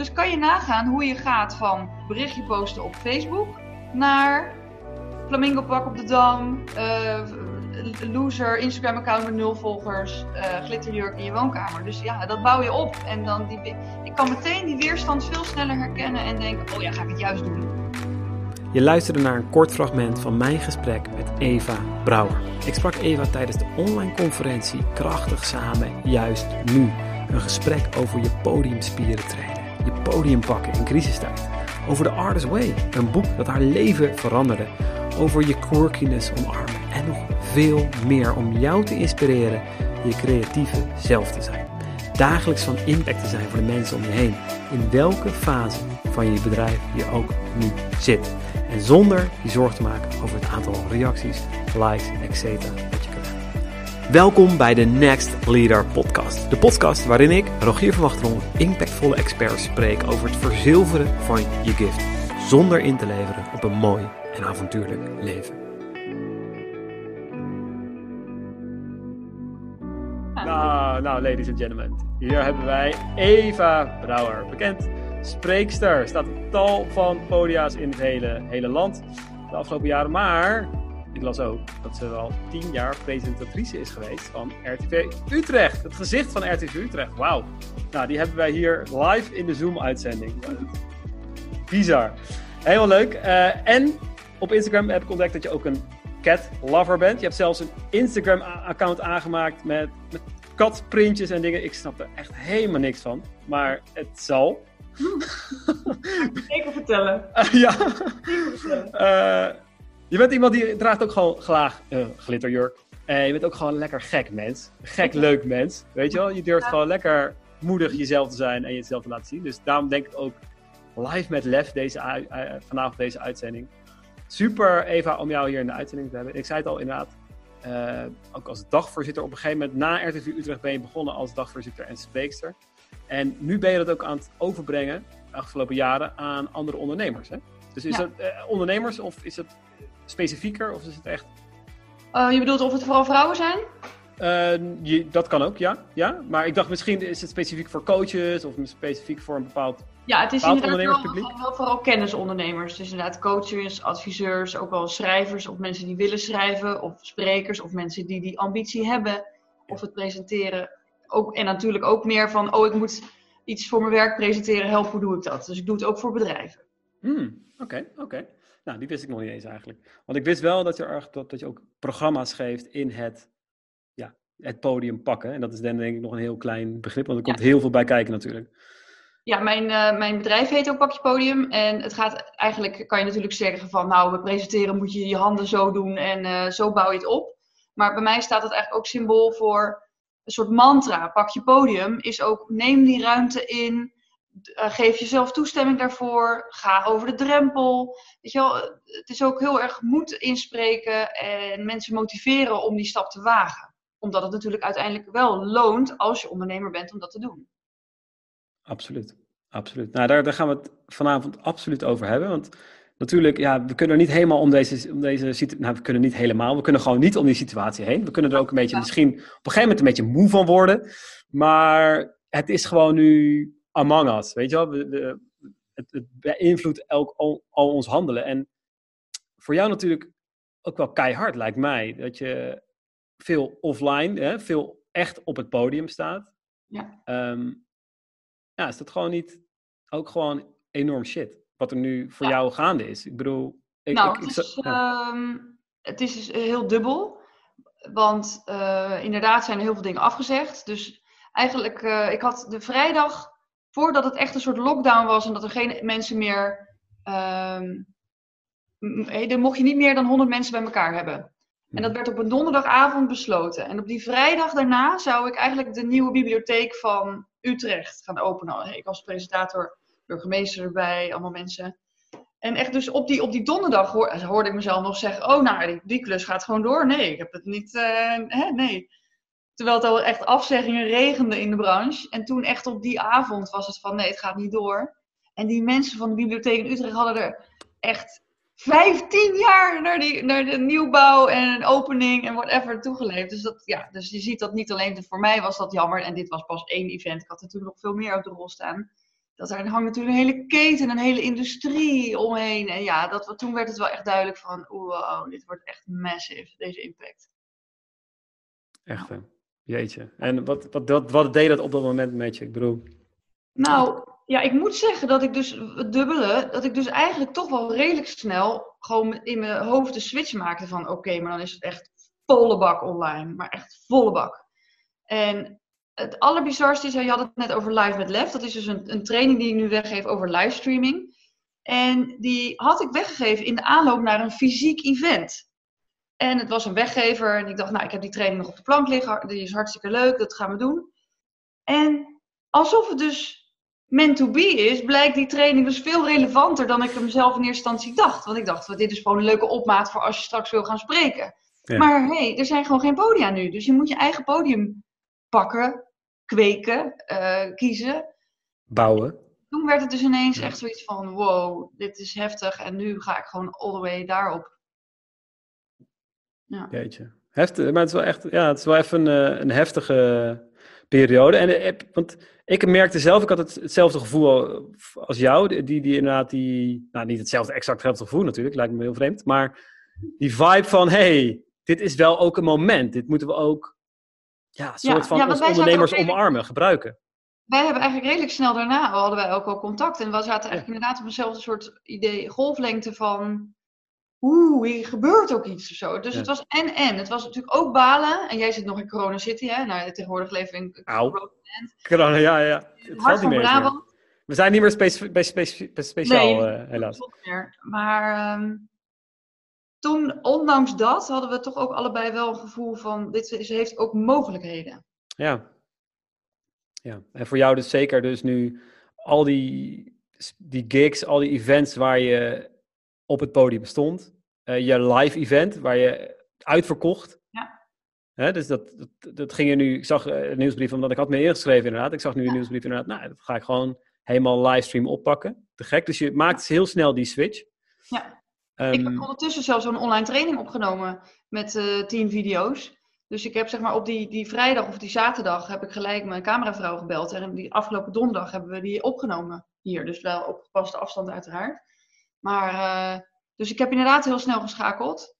Dus kan je nagaan hoe je gaat van berichtje posten op Facebook naar Flamingo Pak op de Dam, uh, loser, Instagram account met nul volgers, uh, glitterjurk in je woonkamer. Dus ja, dat bouw je op. En dan die, ik kan meteen die weerstand veel sneller herkennen en denken, oh ja, ga ik het juist doen. Je luisterde naar een kort fragment van mijn gesprek met Eva Brouwer. Ik sprak Eva tijdens de online conferentie Krachtig Samen Juist Nu. Een gesprek over je podiumspieren trainen, je podium pakken in crisistijd. Over The Artist Way, een boek dat haar leven veranderde. Over je quirkiness omarmen en nog veel meer om jou te inspireren je creatieve zelf te zijn. Dagelijks van impact te zijn voor de mensen om je heen. In welke fase van je bedrijf je ook nu zit. En zonder je zorg te maken over het aantal reacties, likes, etc. dat je. Welkom bij de Next Leader Podcast. De podcast waarin ik, Rogier van Wachteron, impactvolle experts spreek over het verzilveren van je gift. Zonder in te leveren op een mooi en avontuurlijk leven. Nou, nou, ladies and gentlemen. Hier hebben wij Eva Brouwer, bekend spreekster. Staat op tal van podia's in het hele, hele land de afgelopen jaren. Maar ik las ook dat ze wel tien jaar presentatrice is geweest van RTV Utrecht. Het gezicht van RTV Utrecht. Wauw. Nou, die hebben wij hier live in de Zoom-uitzending. Bizar. Helemaal leuk. Uh, en op Instagram heb ik ontdekt dat je ook een cat lover bent. Je hebt zelfs een Instagram-account aangemaakt met, met katprintjes en dingen. Ik snap er echt helemaal niks van. Maar het zal. Zeker vertellen. Uh, ja. Uh, je bent iemand die draagt ook gewoon graag uh, glitterjurk. En je bent ook gewoon een lekker gek mens. Gek leuk mens. Weet je wel? Je durft gewoon lekker moedig jezelf te zijn en jezelf te laten zien. Dus daarom denk ik ook live met Lef deze, vanavond deze uitzending. Super Eva om jou hier in de uitzending te hebben. Ik zei het al inderdaad. Uh, ook als dagvoorzitter. Op een gegeven moment na RTV Utrecht ben je begonnen als dagvoorzitter en spreekster. En nu ben je dat ook aan het overbrengen, de afgelopen jaren, aan andere ondernemers. Hè? Dus is ja. het uh, ondernemers of is het specifieker of is het echt... Uh, je bedoelt of het vooral vrouwen zijn? Uh, je, dat kan ook, ja. ja. Maar ik dacht misschien is het specifiek voor coaches of specifiek voor een bepaald Ja, het is inderdaad wel, wel, vooral kennisondernemers. Dus inderdaad coaches, adviseurs, ook wel schrijvers of mensen die willen schrijven. Of sprekers of mensen die die ambitie hebben of het presenteren. Ook, en natuurlijk ook meer van, oh ik moet iets voor mijn werk presenteren, help, hoe doe ik dat? Dus ik doe het ook voor bedrijven. Oké, hmm, oké. Okay, okay. Nou, die wist ik nog niet eens eigenlijk. Want ik wist wel dat je, dat, dat je ook programma's geeft in het, ja, het podium pakken. En dat is dan denk ik nog een heel klein begrip, want er komt heel veel bij kijken natuurlijk. Ja, mijn, uh, mijn bedrijf heet ook Pakje Podium. En het gaat eigenlijk, kan je natuurlijk zeggen van, nou, we presenteren moet je je handen zo doen en uh, zo bouw je het op. Maar bij mij staat het eigenlijk ook symbool voor een soort mantra. Pak je podium is ook, neem die ruimte in. Uh, geef jezelf toestemming daarvoor. Ga over de drempel. Weet je wel, het is ook heel erg moed inspreken en mensen motiveren om die stap te wagen. Omdat het natuurlijk uiteindelijk wel loont als je ondernemer bent om dat te doen. Absoluut, absoluut. Nou, daar, daar gaan we het vanavond absoluut over hebben. Want natuurlijk, ja, we kunnen er niet helemaal om deze, om deze situatie. Nou, we kunnen niet helemaal. We kunnen gewoon niet om die situatie heen. We kunnen er ook een beetje, misschien op een gegeven moment een beetje moe van worden. Maar het is gewoon nu among us, weet je wel? We, het, het, beïnvloedt elk, al, al, ons handelen. En voor jou natuurlijk ook wel keihard, lijkt mij. Dat je veel offline, hè, veel echt op het podium staat. Ja. Um, ja, is dat gewoon niet ook gewoon enorm shit? Wat er nu voor ja. jou gaande is. Ik bedoel... Ik, nou, ik, het, is, ja. um, het is dus heel dubbel. Want uh, inderdaad zijn er heel veel dingen afgezegd. Dus eigenlijk, uh, ik had de vrijdag voordat het echt een soort lockdown was en dat er geen mensen meer. Um, dan mocht je niet meer dan 100 mensen bij elkaar hebben. En dat werd op een donderdagavond besloten. En op die vrijdag daarna zou ik eigenlijk de nieuwe bibliotheek van Utrecht gaan openen. Ik was presentator, burgemeester erbij, allemaal mensen. En echt dus op die, op die donderdag hoor, hoorde ik mezelf nog zeggen: Oh, nou, die, die klus gaat gewoon door. Nee, ik heb het niet. Uh, hè, nee. Terwijl het al echt afzeggingen regende in de branche. En toen echt op die avond was het van nee, het gaat niet door. En die mensen van de bibliotheek in Utrecht hadden er echt 15 jaar naar, die, naar de nieuwbouw en opening en whatever toegeleefd. Dus, dat, ja, dus je ziet dat niet alleen voor mij was dat jammer. En dit was pas één event. Ik had natuurlijk nog veel meer op de rol staan. dat er hangt natuurlijk een hele keten, een hele industrie omheen. En ja, dat, toen werd het wel echt duidelijk van, wow, dit wordt echt massive, deze impact. Echt hè? Jeetje. En wat, wat, wat, wat deed dat op dat moment met je? Ik bedoel... Nou, ja, ik moet zeggen dat ik dus het dubbele, dat ik dus eigenlijk toch wel redelijk snel gewoon in mijn hoofd de switch maakte van oké, maar dan is het echt volle bak online. Maar echt volle bak. En het allerbizarste is, je had het net over Live met Lef. Dat is dus een, een training die ik nu weggeef over livestreaming. En die had ik weggegeven in de aanloop naar een fysiek event. En het was een weggever. En ik dacht, nou, ik heb die training nog op de plank liggen. Die is hartstikke leuk, dat gaan we doen. En alsof het dus meant to be is, blijkt die training dus veel relevanter dan ik hem zelf in eerste instantie dacht. Want ik dacht, dit is gewoon een leuke opmaat voor als je straks wil gaan spreken. Maar hé, hey, er zijn gewoon geen podia nu. Dus je moet je eigen podium pakken, kweken, uh, kiezen. Bouwen. Toen werd het dus ineens echt zoiets van, wow, dit is heftig. En nu ga ik gewoon all the way daarop. Ja. Jeetje. Heftig, maar het is wel echt, ja, het is wel even een, eh, een heftige periode. En, eh, want ik merkte zelf, ik had het, hetzelfde gevoel als jou. Die, die inderdaad, die, nou niet hetzelfde exact gevoel natuurlijk, lijkt me heel vreemd. Maar die vibe van, hey, dit is wel ook een moment. Dit moeten we ook, ja, soort van als ondernemers omarmen, gebruiken. Wij hebben eigenlijk redelijk snel daarna, hadden wij ook al contact. En we zaten eigenlijk inderdaad op eenzelfde soort idee, golflengte van oeh, hier gebeurt ook iets of zo. Dus het was en en. Het was natuurlijk ook balen. En jij zit nog in Corona City, hè? Nou, tegenwoordig leven we in Corona, ja, ja. Het valt niet meer. We zijn niet meer bij speciaal, nee, uh, helaas. Meer. Maar um, toen, ondanks dat, hadden we toch ook allebei wel een gevoel van, dit is, heeft ook mogelijkheden. Ja. Ja, en voor jou dus zeker dus nu al die, die gigs, al die events waar je op het podium stond. Uh, je live event waar je uitverkocht. Ja. Hè, dus dat, dat, dat, ging je nu, ik zag een nieuwsbrief, omdat ik had me ingeschreven inderdaad. Ik zag nu een nieuwsbrief inderdaad, nou dat ga ik gewoon helemaal livestream oppakken. Te gek, dus je maakt heel snel die switch. Ja. Um, ik heb ondertussen zelfs een online training opgenomen met uh, tien video's. Dus ik heb zeg maar op die, die vrijdag of die zaterdag heb ik gelijk mijn cameravrouw gebeld. En die afgelopen donderdag hebben we die opgenomen hier. Dus wel op gepaste afstand uiteraard. Maar, uh, dus ik heb inderdaad heel snel geschakeld.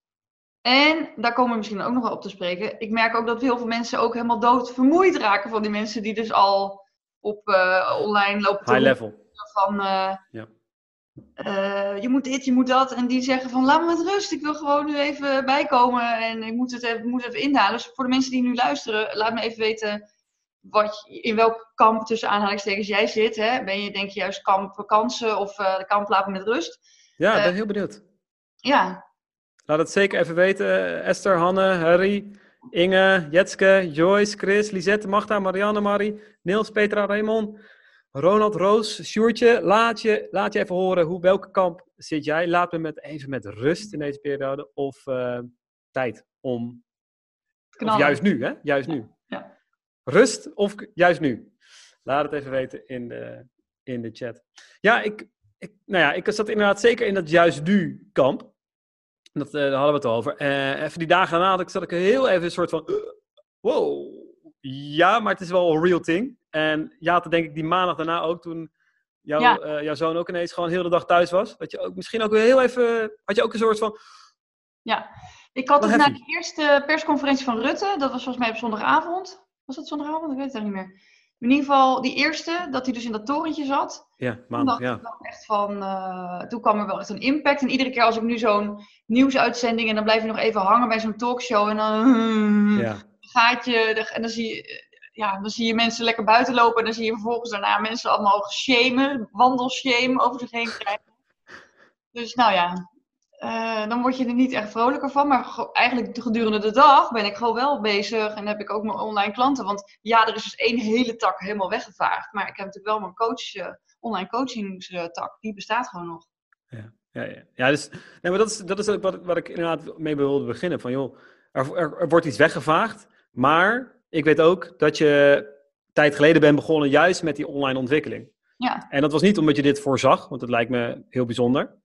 En daar komen we misschien ook nog wel op te spreken. Ik merk ook dat heel veel mensen ook helemaal dood vermoeid raken van die mensen die dus al op uh, online lopen. High level. Van, uh, ja. je moet dit, je moet dat. En die zeggen van laat me met rust. Ik wil gewoon nu even bijkomen en ik moet het even, moet even indalen. Dus voor de mensen die nu luisteren, laat me even weten wat, in welk kamp tussen aanhalingstekens jij zit. Hè? Ben je denk je juist kamp kansen of uh, de kamp laten met rust? Ja, ik ben eh, heel benieuwd. Ja. Laat het zeker even weten. Esther, Hanne, Harry, Inge, Jetske, Joyce, Chris, Lisette, Magda, Marianne, Marie, Niels, Petra, Raymond, Ronald, Roos, Sjoertje. Laat je, laat je even horen hoe, welke kamp zit jij. Laat me met, even met rust in deze periode of uh, tijd om... Of juist nu, hè? Juist nu. Rust of juist nu? Laat het even weten in de, in de chat. Ja, ik, ik, nou ja, ik zat inderdaad zeker in dat juist nu kamp. Dat, uh, daar hadden we het over. Uh, even die dagen daarna had ik, zat ik heel even een soort van... Uh, wow. Ja, maar het is wel een real thing. En ja, denk ik die maandag daarna ook, toen jouw, ja. jouw zoon ook ineens gewoon heel de dag thuis was. Dat je ook misschien ook weer heel even... Had je ook een soort van... Ja, ik had het na de eerste persconferentie van Rutte, dat was volgens mij op zondagavond. Was dat zondagavond? Ik weet het eigenlijk niet meer. In ieder geval, die eerste, dat hij dus in dat torentje zat. Ja, maandag, ja. Toen, echt van, uh, toen kwam er wel echt een impact. En iedere keer als ik nu zo'n nieuwsuitzending... en dan blijf je nog even hangen bij zo'n talkshow... en dan ja. gaat je... En dan zie je... Ja, dan zie je mensen lekker buiten lopen... en dan zie je vervolgens daarna mensen allemaal shamen... wandelshame over zich heen krijgen. Dus nou ja, uh, dan word je er niet echt vrolijker van. Maar eigenlijk gedurende de dag ben ik gewoon wel bezig. En heb ik ook mijn online klanten. Want ja, er is dus één hele tak helemaal weggevaagd. Maar ik heb natuurlijk wel mijn coach, uh, online coachingstak. Die bestaat gewoon nog. Ja, ja, ja. ja dus, nee, maar dat is, dat is ook wat, wat ik inderdaad mee wilde beginnen. Van joh, er, er, er wordt iets weggevaagd. Maar ik weet ook dat je tijd geleden bent begonnen juist met die online ontwikkeling. Ja. En dat was niet omdat je dit voorzag, want het lijkt me heel bijzonder.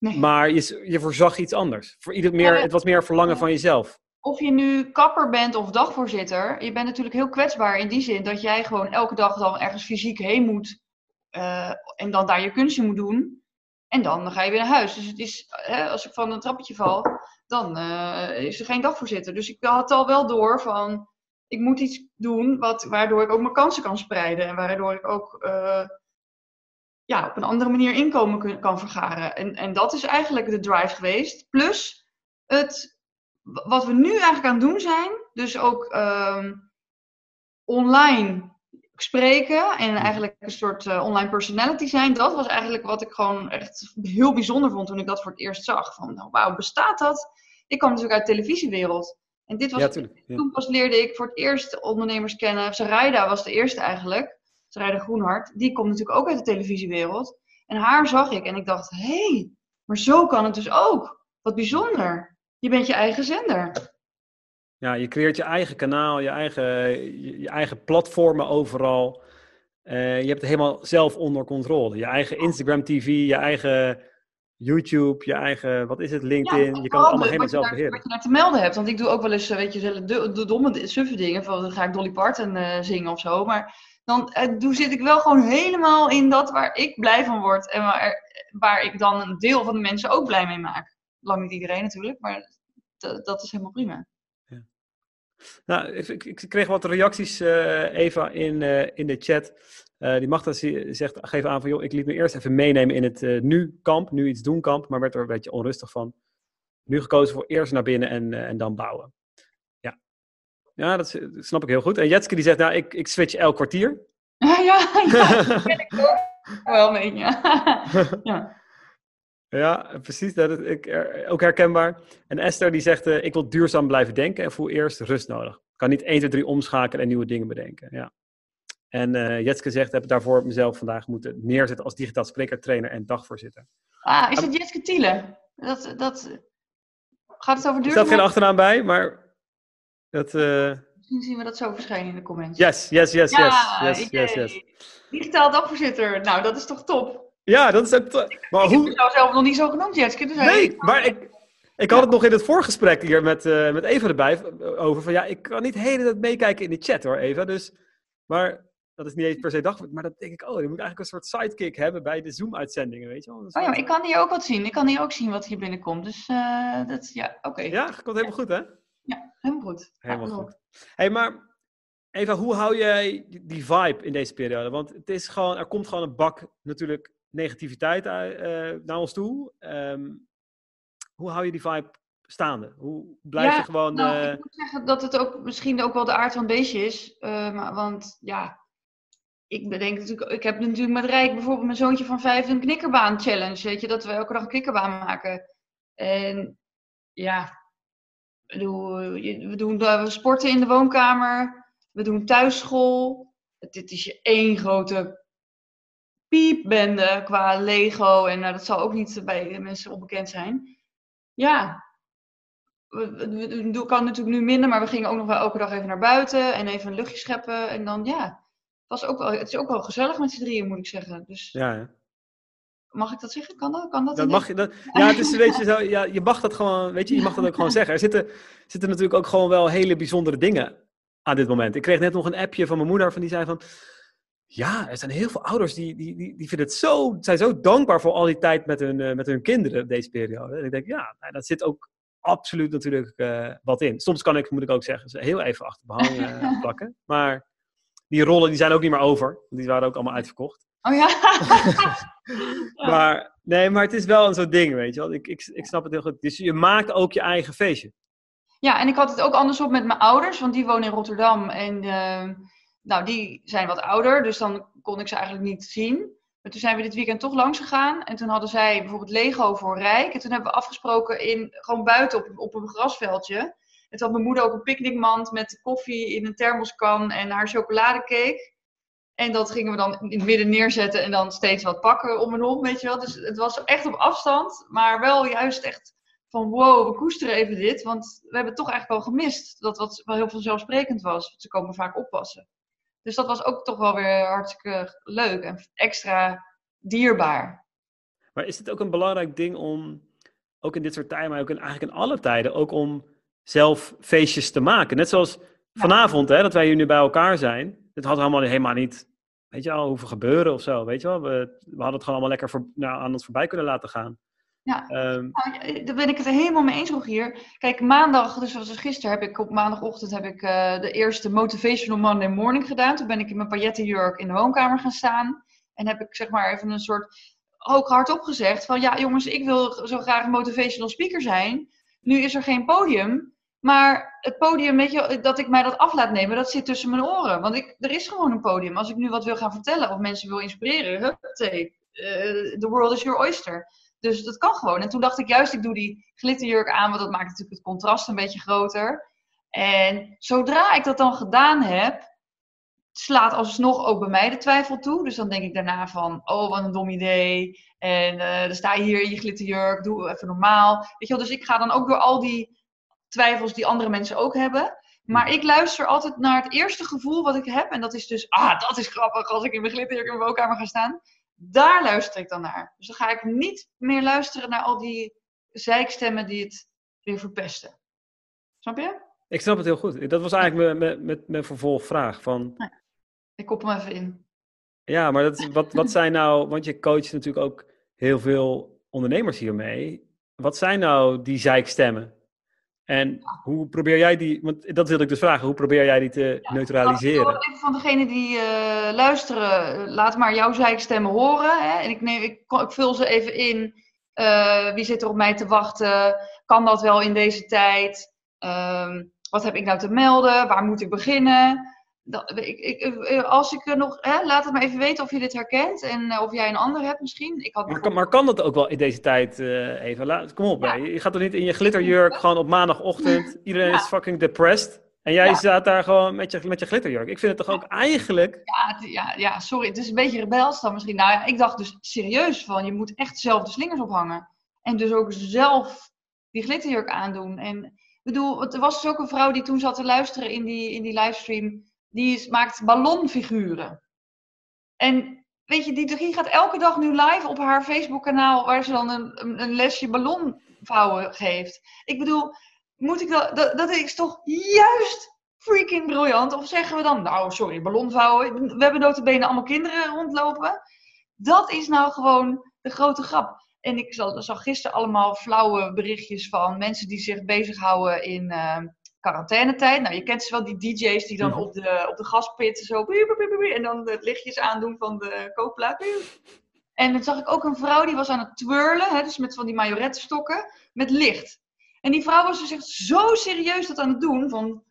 Nee. Maar je, je voorzag iets anders. Voor ieder meer, het was meer verlangen van jezelf. Of je nu kapper bent of dagvoorzitter, je bent natuurlijk heel kwetsbaar in die zin dat jij gewoon elke dag dan ergens fysiek heen moet eh, en dan daar je kunstje moet doen. En dan ga je weer naar huis. Dus het is, hè, als ik van een trappetje val, dan uh, is er geen dagvoorzitter. Dus ik had al wel door van, ik moet iets doen wat, waardoor ik ook mijn kansen kan spreiden. En waardoor ik ook uh, ja, op een andere manier inkomen kan vergaren. En, en dat is eigenlijk de drive geweest. Plus het, wat we nu eigenlijk aan het doen zijn, dus ook um, online spreken en eigenlijk een soort uh, online personality zijn. Dat was eigenlijk wat ik gewoon echt heel bijzonder vond toen ik dat voor het eerst zag. Van, nou, wauw, bestaat dat? Ik kwam natuurlijk uit de televisiewereld. En dit was, ja, ja. toen pas leerde ik voor het eerst ondernemers kennen. Sarayda was de eerste eigenlijk. Sarayda Groenhart. Die komt natuurlijk ook uit de televisiewereld. En haar zag ik en ik dacht, hé, hey, maar zo kan het dus ook. Wat bijzonder. Je bent je eigen zender. Ja, je creëert je eigen kanaal, je eigen, je, eigen platformen overal. Uh, je hebt het helemaal zelf onder controle. Je eigen Instagram TV, je eigen YouTube, je eigen, wat is het, LinkedIn. je kan het allemaal helemaal zelf beheren. Wat je daar te melden hebt. Want ik doe ook wel eens, weet je, de, de domme, suffe dingen. Van, dan ga ik Dolly Parton uh, zingen of zo. Maar dan uh, zit ik wel gewoon helemaal in dat waar ik blij van word. En waar, waar ik dan een deel van de mensen ook blij mee maak. Lang niet iedereen natuurlijk, maar dat is helemaal prima. Nou, ik, ik, kreeg wat reacties, uh, Eva, in, in de chat. Uh, die Magda zegt, geef aan van, joh, ik liet me eerst even meenemen in het nu-kamp, nu iets doen-kamp, maar werd er een beetje onrustig van. Nu gekozen voor eerst naar binnen en, en dan bouwen. Ja, dat, dat, snap ik heel goed. En Jetske die zegt, nou, ik, ik switch elk kwartier. ja, ja, dat ken ik ook wel mee, ja. ja. Precies. Dat is ik, ook herkenbaar. En Esther die zegt, uh, ik wil duurzaam blijven denken en voel eerst rust nodig. Ik kan niet 1, 2, 3 omschakelen en nieuwe dingen bedenken. Ja. En uh, Jetske zegt, heb daarvoor mezelf vandaag moeten neerzetten als digitaal spreker, trainer en dagvoorzitter. Ah, is het Jetske Tiele? Dat, dat, gaat het over duurzaam? Er staat geen achternaam bij, maar dat... Uh... Misschien zien we dat zo verschijnen in de comments. Yes, yes, yes, ja, yes, yes, yes, yes. Digitaal dagvoorzitter, nou dat is toch top? Ja, dat is ook. Maar ik hoe... heb het zelf nog niet zo genoemd, Jetske. Dus nee, maar ik, ik had het nog in het voorgesprek hier met, uh, met Eva erbij over van ja, ik kan niet helemaal meekijken in de chat hoor, Eva. Dus, maar dat is niet eens per se dag, maar dat denk ik, oh, je moet eigenlijk een soort sidekick hebben bij de Zoom-uitzendingen, weet je wel. Oh ja, maar ik kan hier ook wat zien. Ik kan hier ook zien wat hier binnenkomt. Dus uh, dat, ja, oké. Ja, komt helemaal goed, hè? Ja, helemaal goed. Helemaal goed. Hé, hey, maar Eva, hoe hou jij die vibe in deze periode? Want het is gewoon, er komt gewoon een bak natuurlijk negativiteit uh, naar ons toe. Um, hoe hou je die vibe staande? Hoe blijf je gewoon... Nou, uh... Ik moet zeggen dat het ook misschien ook wel de aard van het beestje is. Uh, maar, want ja, ik bedenk natuurlijk... Ik heb natuurlijk met Rijk bijvoorbeeld mijn zoontje van vijf een knikkerbaan challenge. Weet je, dat we elke dag een knikkerbaan maken. En ja, we doen we sporten in de woonkamer. We doen thuisschool. Dit is je één grote piepbende qua Lego. En nou, dat zal ook niet bij mensen onbekend zijn. Ja, we, kan natuurlijk nu minder, maar we gingen ook nog wel elke dag even naar buiten en even een luchtje scheppen. En dan ja, was ook wel, het is ook wel gezellig met z'n drieën, moet ik zeggen. Dus, ja, ja. Mag ik dat zeggen? Kan dat? Kan dat, dat mag je, dat, ja, het is een beetje zo, ja, je mag dat gewoon, weet je, je mag dat ook gewoon zeggen. Er zitten, zitten natuurlijk ook gewoon wel hele bijzondere dingen aan dit moment. Ik kreeg net nog een appje van mijn moeder van die zei van, ja, er zijn heel veel ouders die, die, die, die vinden het zo, zijn zo dankbaar voor al die tijd met hun, uh, met hun kinderen deze periode. En ik denk, ja, nou, dat zit ook absoluut natuurlijk uh, wat in. Soms kan ik, moet ik ook zeggen, ze heel even achter behang uh, plakken. Maar die rollen die zijn ook niet meer over. Die waren ook allemaal uitverkocht. Oh ja? maar, nee, maar het is wel een zo'n ding, weet je wel. Ik, ik, ik snap het heel goed. Dus je maakt ook je eigen feestje. Ja, en ik had het ook andersom met mijn ouders, want die wonen in Rotterdam. En nou, die zijn wat ouder, dus dan kon ik ze eigenlijk niet zien. Maar toen zijn we dit weekend toch langs gegaan. En toen hadden zij bijvoorbeeld Lego voor Rijk. En toen hebben we afgesproken in, gewoon buiten op, op een grasveldje. En toen had mijn moeder ook een picknickmand met koffie in een thermoskan en haar chocoladecake. En dat gingen we dan in het midden neerzetten en dan steeds wat pakken om en om, weet je wel. Dus het was echt op afstand, maar wel juist echt van wow, we koesteren even dit. Want we hebben het toch eigenlijk wel gemist. Dat wat wel heel vanzelfsprekend was. Ze komen vaak oppassen. Dus dat was ook toch wel weer hartstikke leuk en extra dierbaar. Maar is het ook een belangrijk ding om, ook in dit soort tijden, maar ook in, eigenlijk in alle tijden, ook om zelf feestjes te maken? Net zoals vanavond, hè, dat wij hier nu bij elkaar zijn. Hadden we allemaal helemaal niet weet je wel, hoeven gebeuren of zo. Weet je wel, we, we hadden het gewoon allemaal lekker voor, nou, aan ons voorbij kunnen laten gaan. Ja, um, nou, daar ben ik het er helemaal mee eens, hier. Kijk, maandag, dus zoals gisteren, heb ik op maandagochtend heb ik uh, de eerste Motivational Monday Morning gedaan. Toen ben ik in mijn paillettenjurk in de woonkamer gaan staan. En heb ik zeg maar even een soort ook hardop gezegd van ja jongens, ik wil zo graag motivational speaker zijn. Nu is er geen podium. Maar het podium, weet je, dat ik mij dat af laat nemen, dat zit tussen mijn oren. Want ik, er is gewoon een podium. Als ik nu wat wil gaan vertellen of mensen wil inspireren, huppatee, uh, the world is your oyster. Dus dat kan gewoon. En toen dacht ik juist, ik doe die glitterjurk aan, want dat maakt natuurlijk het contrast een beetje groter. En zodra ik dat dan gedaan heb, slaat alsnog ook bij mij de twijfel toe. Dus dan denk ik daarna van, oh wat een dom idee. En uh, dan sta je hier in je glitterjurk, doe even normaal. Weet je wel, dus ik ga dan ook door al die twijfels die andere mensen ook hebben. Maar ik luister altijd naar het eerste gevoel wat ik heb. En dat is dus, ah, dat is grappig als ik in mijn glitterjurk in mijn woonkamer ga staan. Daar luister ik dan naar. Dus dan ga ik niet meer luisteren naar al die zijkstemmen die het weer verpesten. Snap je? Ik snap het heel goed. Dat was eigenlijk mijn, mijn, mijn vervolgvraag. Van... Ik kop hem even in. Ja, maar dat, wat, wat zijn nou, want je coacht natuurlijk ook heel veel ondernemers hiermee. Wat zijn nou die zijkstemmen? En hoe probeer jij die, want dat wil ik dus vragen, hoe probeer jij die te ja, neutraliseren? Van degene die uh, luisteren, laat maar jouw zijkstemmen horen. Hè? En ik, neem, ik, ik, vul ze even in. Uh, wie zit er op mij te wachten? Kan dat wel in deze tijd? Um, wat heb ik nou te melden? Waar moet ik beginnen? Dat, ik, ik, eh, als ik nog, hè, laat het maar even weten of je dit herkent en of jij een ander hebt misschien. Ik had maar, kan, maar kan dat ook wel in deze tijd, uh, Eva? Laat, kom op, je gaat toch niet in je glitterjurk gewoon op maandagochtend, iedereen is fucking depressed. En jij staat daar gewoon met je, met je glitterjurk. Ik vind het toch ook eigenlijk... Ja, ja, ja, sorry, het is een beetje rebels dan misschien. Nou ja, ik dacht dus serieus van, je moet echt zelf de slingers ophangen. En dus ook zelf die glitterjurk aandoen. En ik bedoel, er was dus ook een vrouw die toen zat te luisteren in die, in die livestream die maakt ballonfiguren. En weet je, die, gaat elke dag nu live op haar Facebook-kanaal, waar ze dan een, een, lesje ballonvouwen geeft. Ik bedoel, moet ik dat, dat, dat is toch juist freaking briljant? Of zeggen we dan, nou sorry, ballonvouwen, we hebben notabene allemaal kinderen rondlopen. Dat is nou gewoon de grote grap. En ik zag gisteren allemaal flauwe berichtjes van mensen die zich bezighouden in, uh, quarantainetijd. Nou, je kent ze wel, die DJ's die dan op de, op de gaspit zo. En dan de lichtjes aandoen van de koopplaat. En dan zag ik ook een vrouw die was aan het twirlen, hè, dus met van die majorettenstokken, met licht. En die vrouw was dus echt zo serieus dat aan het doen, van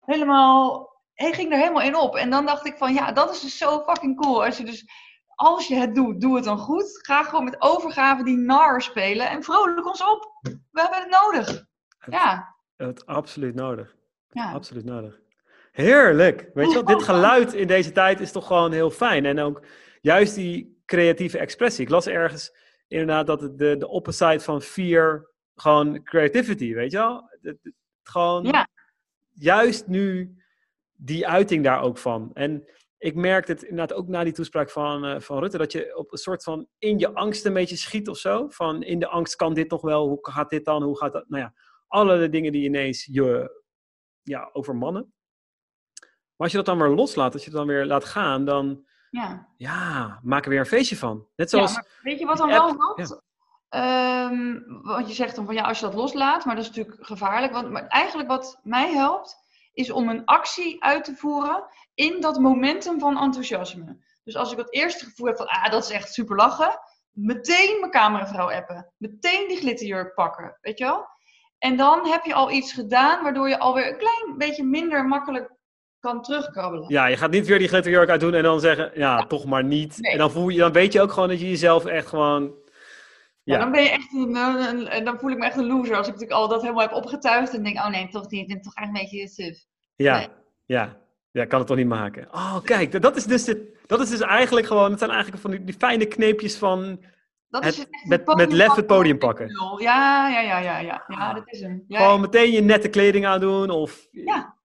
helemaal, hij ging er helemaal in op. En dan dacht ik van, ja, dat is dus zo fucking cool. Als je dus, als je het doet, doe het dan goed. Ga gewoon met overgave die nar spelen en vrolijk ons op. We hebben het nodig. Ja. Het absoluut nodig. Ja. Absoluut nodig. Heerlijk. Weet je wel, dit geluid in deze tijd is toch gewoon heel fijn. En ook juist die creatieve expressie. Ik las ergens inderdaad dat het de, de opposite van fear gewoon creativity, weet je wel? Het, gewoon ja. juist nu die uiting daar ook van. En ik merkte het inderdaad ook na die toespraak van, uh, van Rutte, dat je op een soort van in je angst een beetje schiet of zo. Van in de angst kan dit nog wel, hoe gaat dit dan, hoe gaat dat? Nou ja, allerlei dingen die ineens je ja, overmannen. Maar als je dat dan weer loslaat, als je het dan weer laat gaan, dan ja. Ja, maak er weer een feestje van. Net zoals. Ja, weet je wat dan wel helpt? Um, want je zegt dan van ja, als je dat loslaat, maar dat is natuurlijk gevaarlijk. Want maar eigenlijk wat mij helpt, is om een actie uit te voeren in dat momentum van enthousiasme. Dus als ik het eerste gevoel heb van ah, dat is echt super lachen, meteen mijn cameravrouw appen. Meteen die glitterjurk pakken, weet je wel? En dan heb je al iets gedaan waardoor je alweer een klein beetje minder makkelijk kan terugkrabbelen. Ja, je gaat niet weer die glitterjurk uit doen en dan zeggen, ja, toch maar niet. En dan, voel je, dan weet je ook gewoon dat je jezelf echt gewoon... Ja, dan ben je echt een, een, dan voel ik me echt een loser als ik natuurlijk al dat helemaal heb opgetuigd en denk, oh nee, toch niet, ik toch eigenlijk een beetje suf. Ja, ja. Ja, kan het toch niet maken. Oh, kijk, dat is dus, dat is dus eigenlijk gewoon, het zijn eigenlijk van die, die fijne kneepjes van dat is het, met, met lef het podium pakken. Ja, ja, ja, ja, ja. ja dat is hem. Ja, Gewoon meteen je nette kleding aandoen of ja.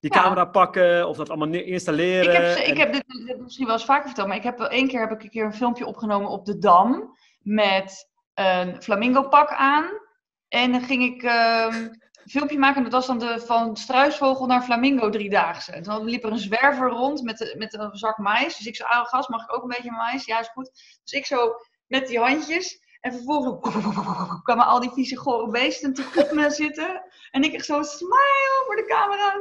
die camera pakken of dat allemaal installeren. Ik heb, ik heb dit, dit, misschien wel eens vaker verteld, maar ik heb één keer heb ik een keer een filmpje opgenomen op de Dam met een flamingo pak aan. En dan ging ik um, filmpje maken. En dat was dan de, van struisvogel naar flamingo driedaagse. En toen liep er een zwerver rond met, met een zak mais. Dus ik zei, ah, gas, mag ik ook een beetje mais? Ja, is goed. Dus ik zo met die handjes. En vervolgens kwamen al die vieze gore beesten natuurlijk op me zitten. En ik echt zo smile voor de camera.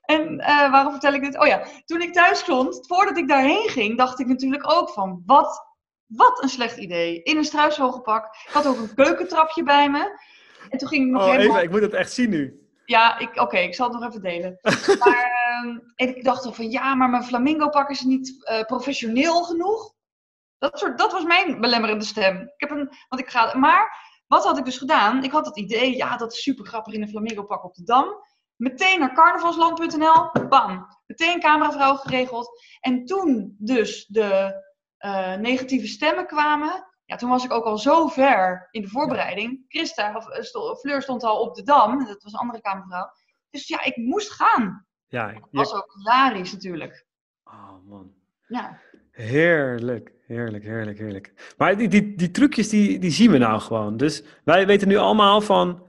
En uh, waarom vertel ik dit? Oh ja, toen ik thuis stond, voordat ik daarheen ging, dacht ik natuurlijk ook van, wat, wat een slecht idee. In een struisvogelpak. Ik had ook een keukentrapje bij me. En toen ging ik nog oh, helemaal... even, ik moet het echt zien nu. Ja, oké, ik zal het nog even delen. maar uh, en ik dacht van, ja, maar mijn flamingo pak is niet uh, professioneel genoeg. Dat, soort, dat was mijn belemmerende stem. Ik heb een, want ik ga, maar wat had ik dus gedaan? Ik had het idee, ja, dat is super grappig in een flamingo pak op de Dam. Meteen naar carnavalsland.nl, bam. Meteen cameravrouw geregeld. En toen dus de uh, negatieve stemmen kwamen, ja, toen was ik ook al zo ver in de voorbereiding. Christa, of uh, Fleur stond al op de Dam, dat was een andere kamervrouw. Dus ja, ik moest gaan. Ja, je... Dat was ook hilarisch natuurlijk. Oh man. Ja. Heerlijk, heerlijk, heerlijk, heerlijk. Maar die, die, die trucjes, die, die zien we nou gewoon. Dus wij weten nu allemaal van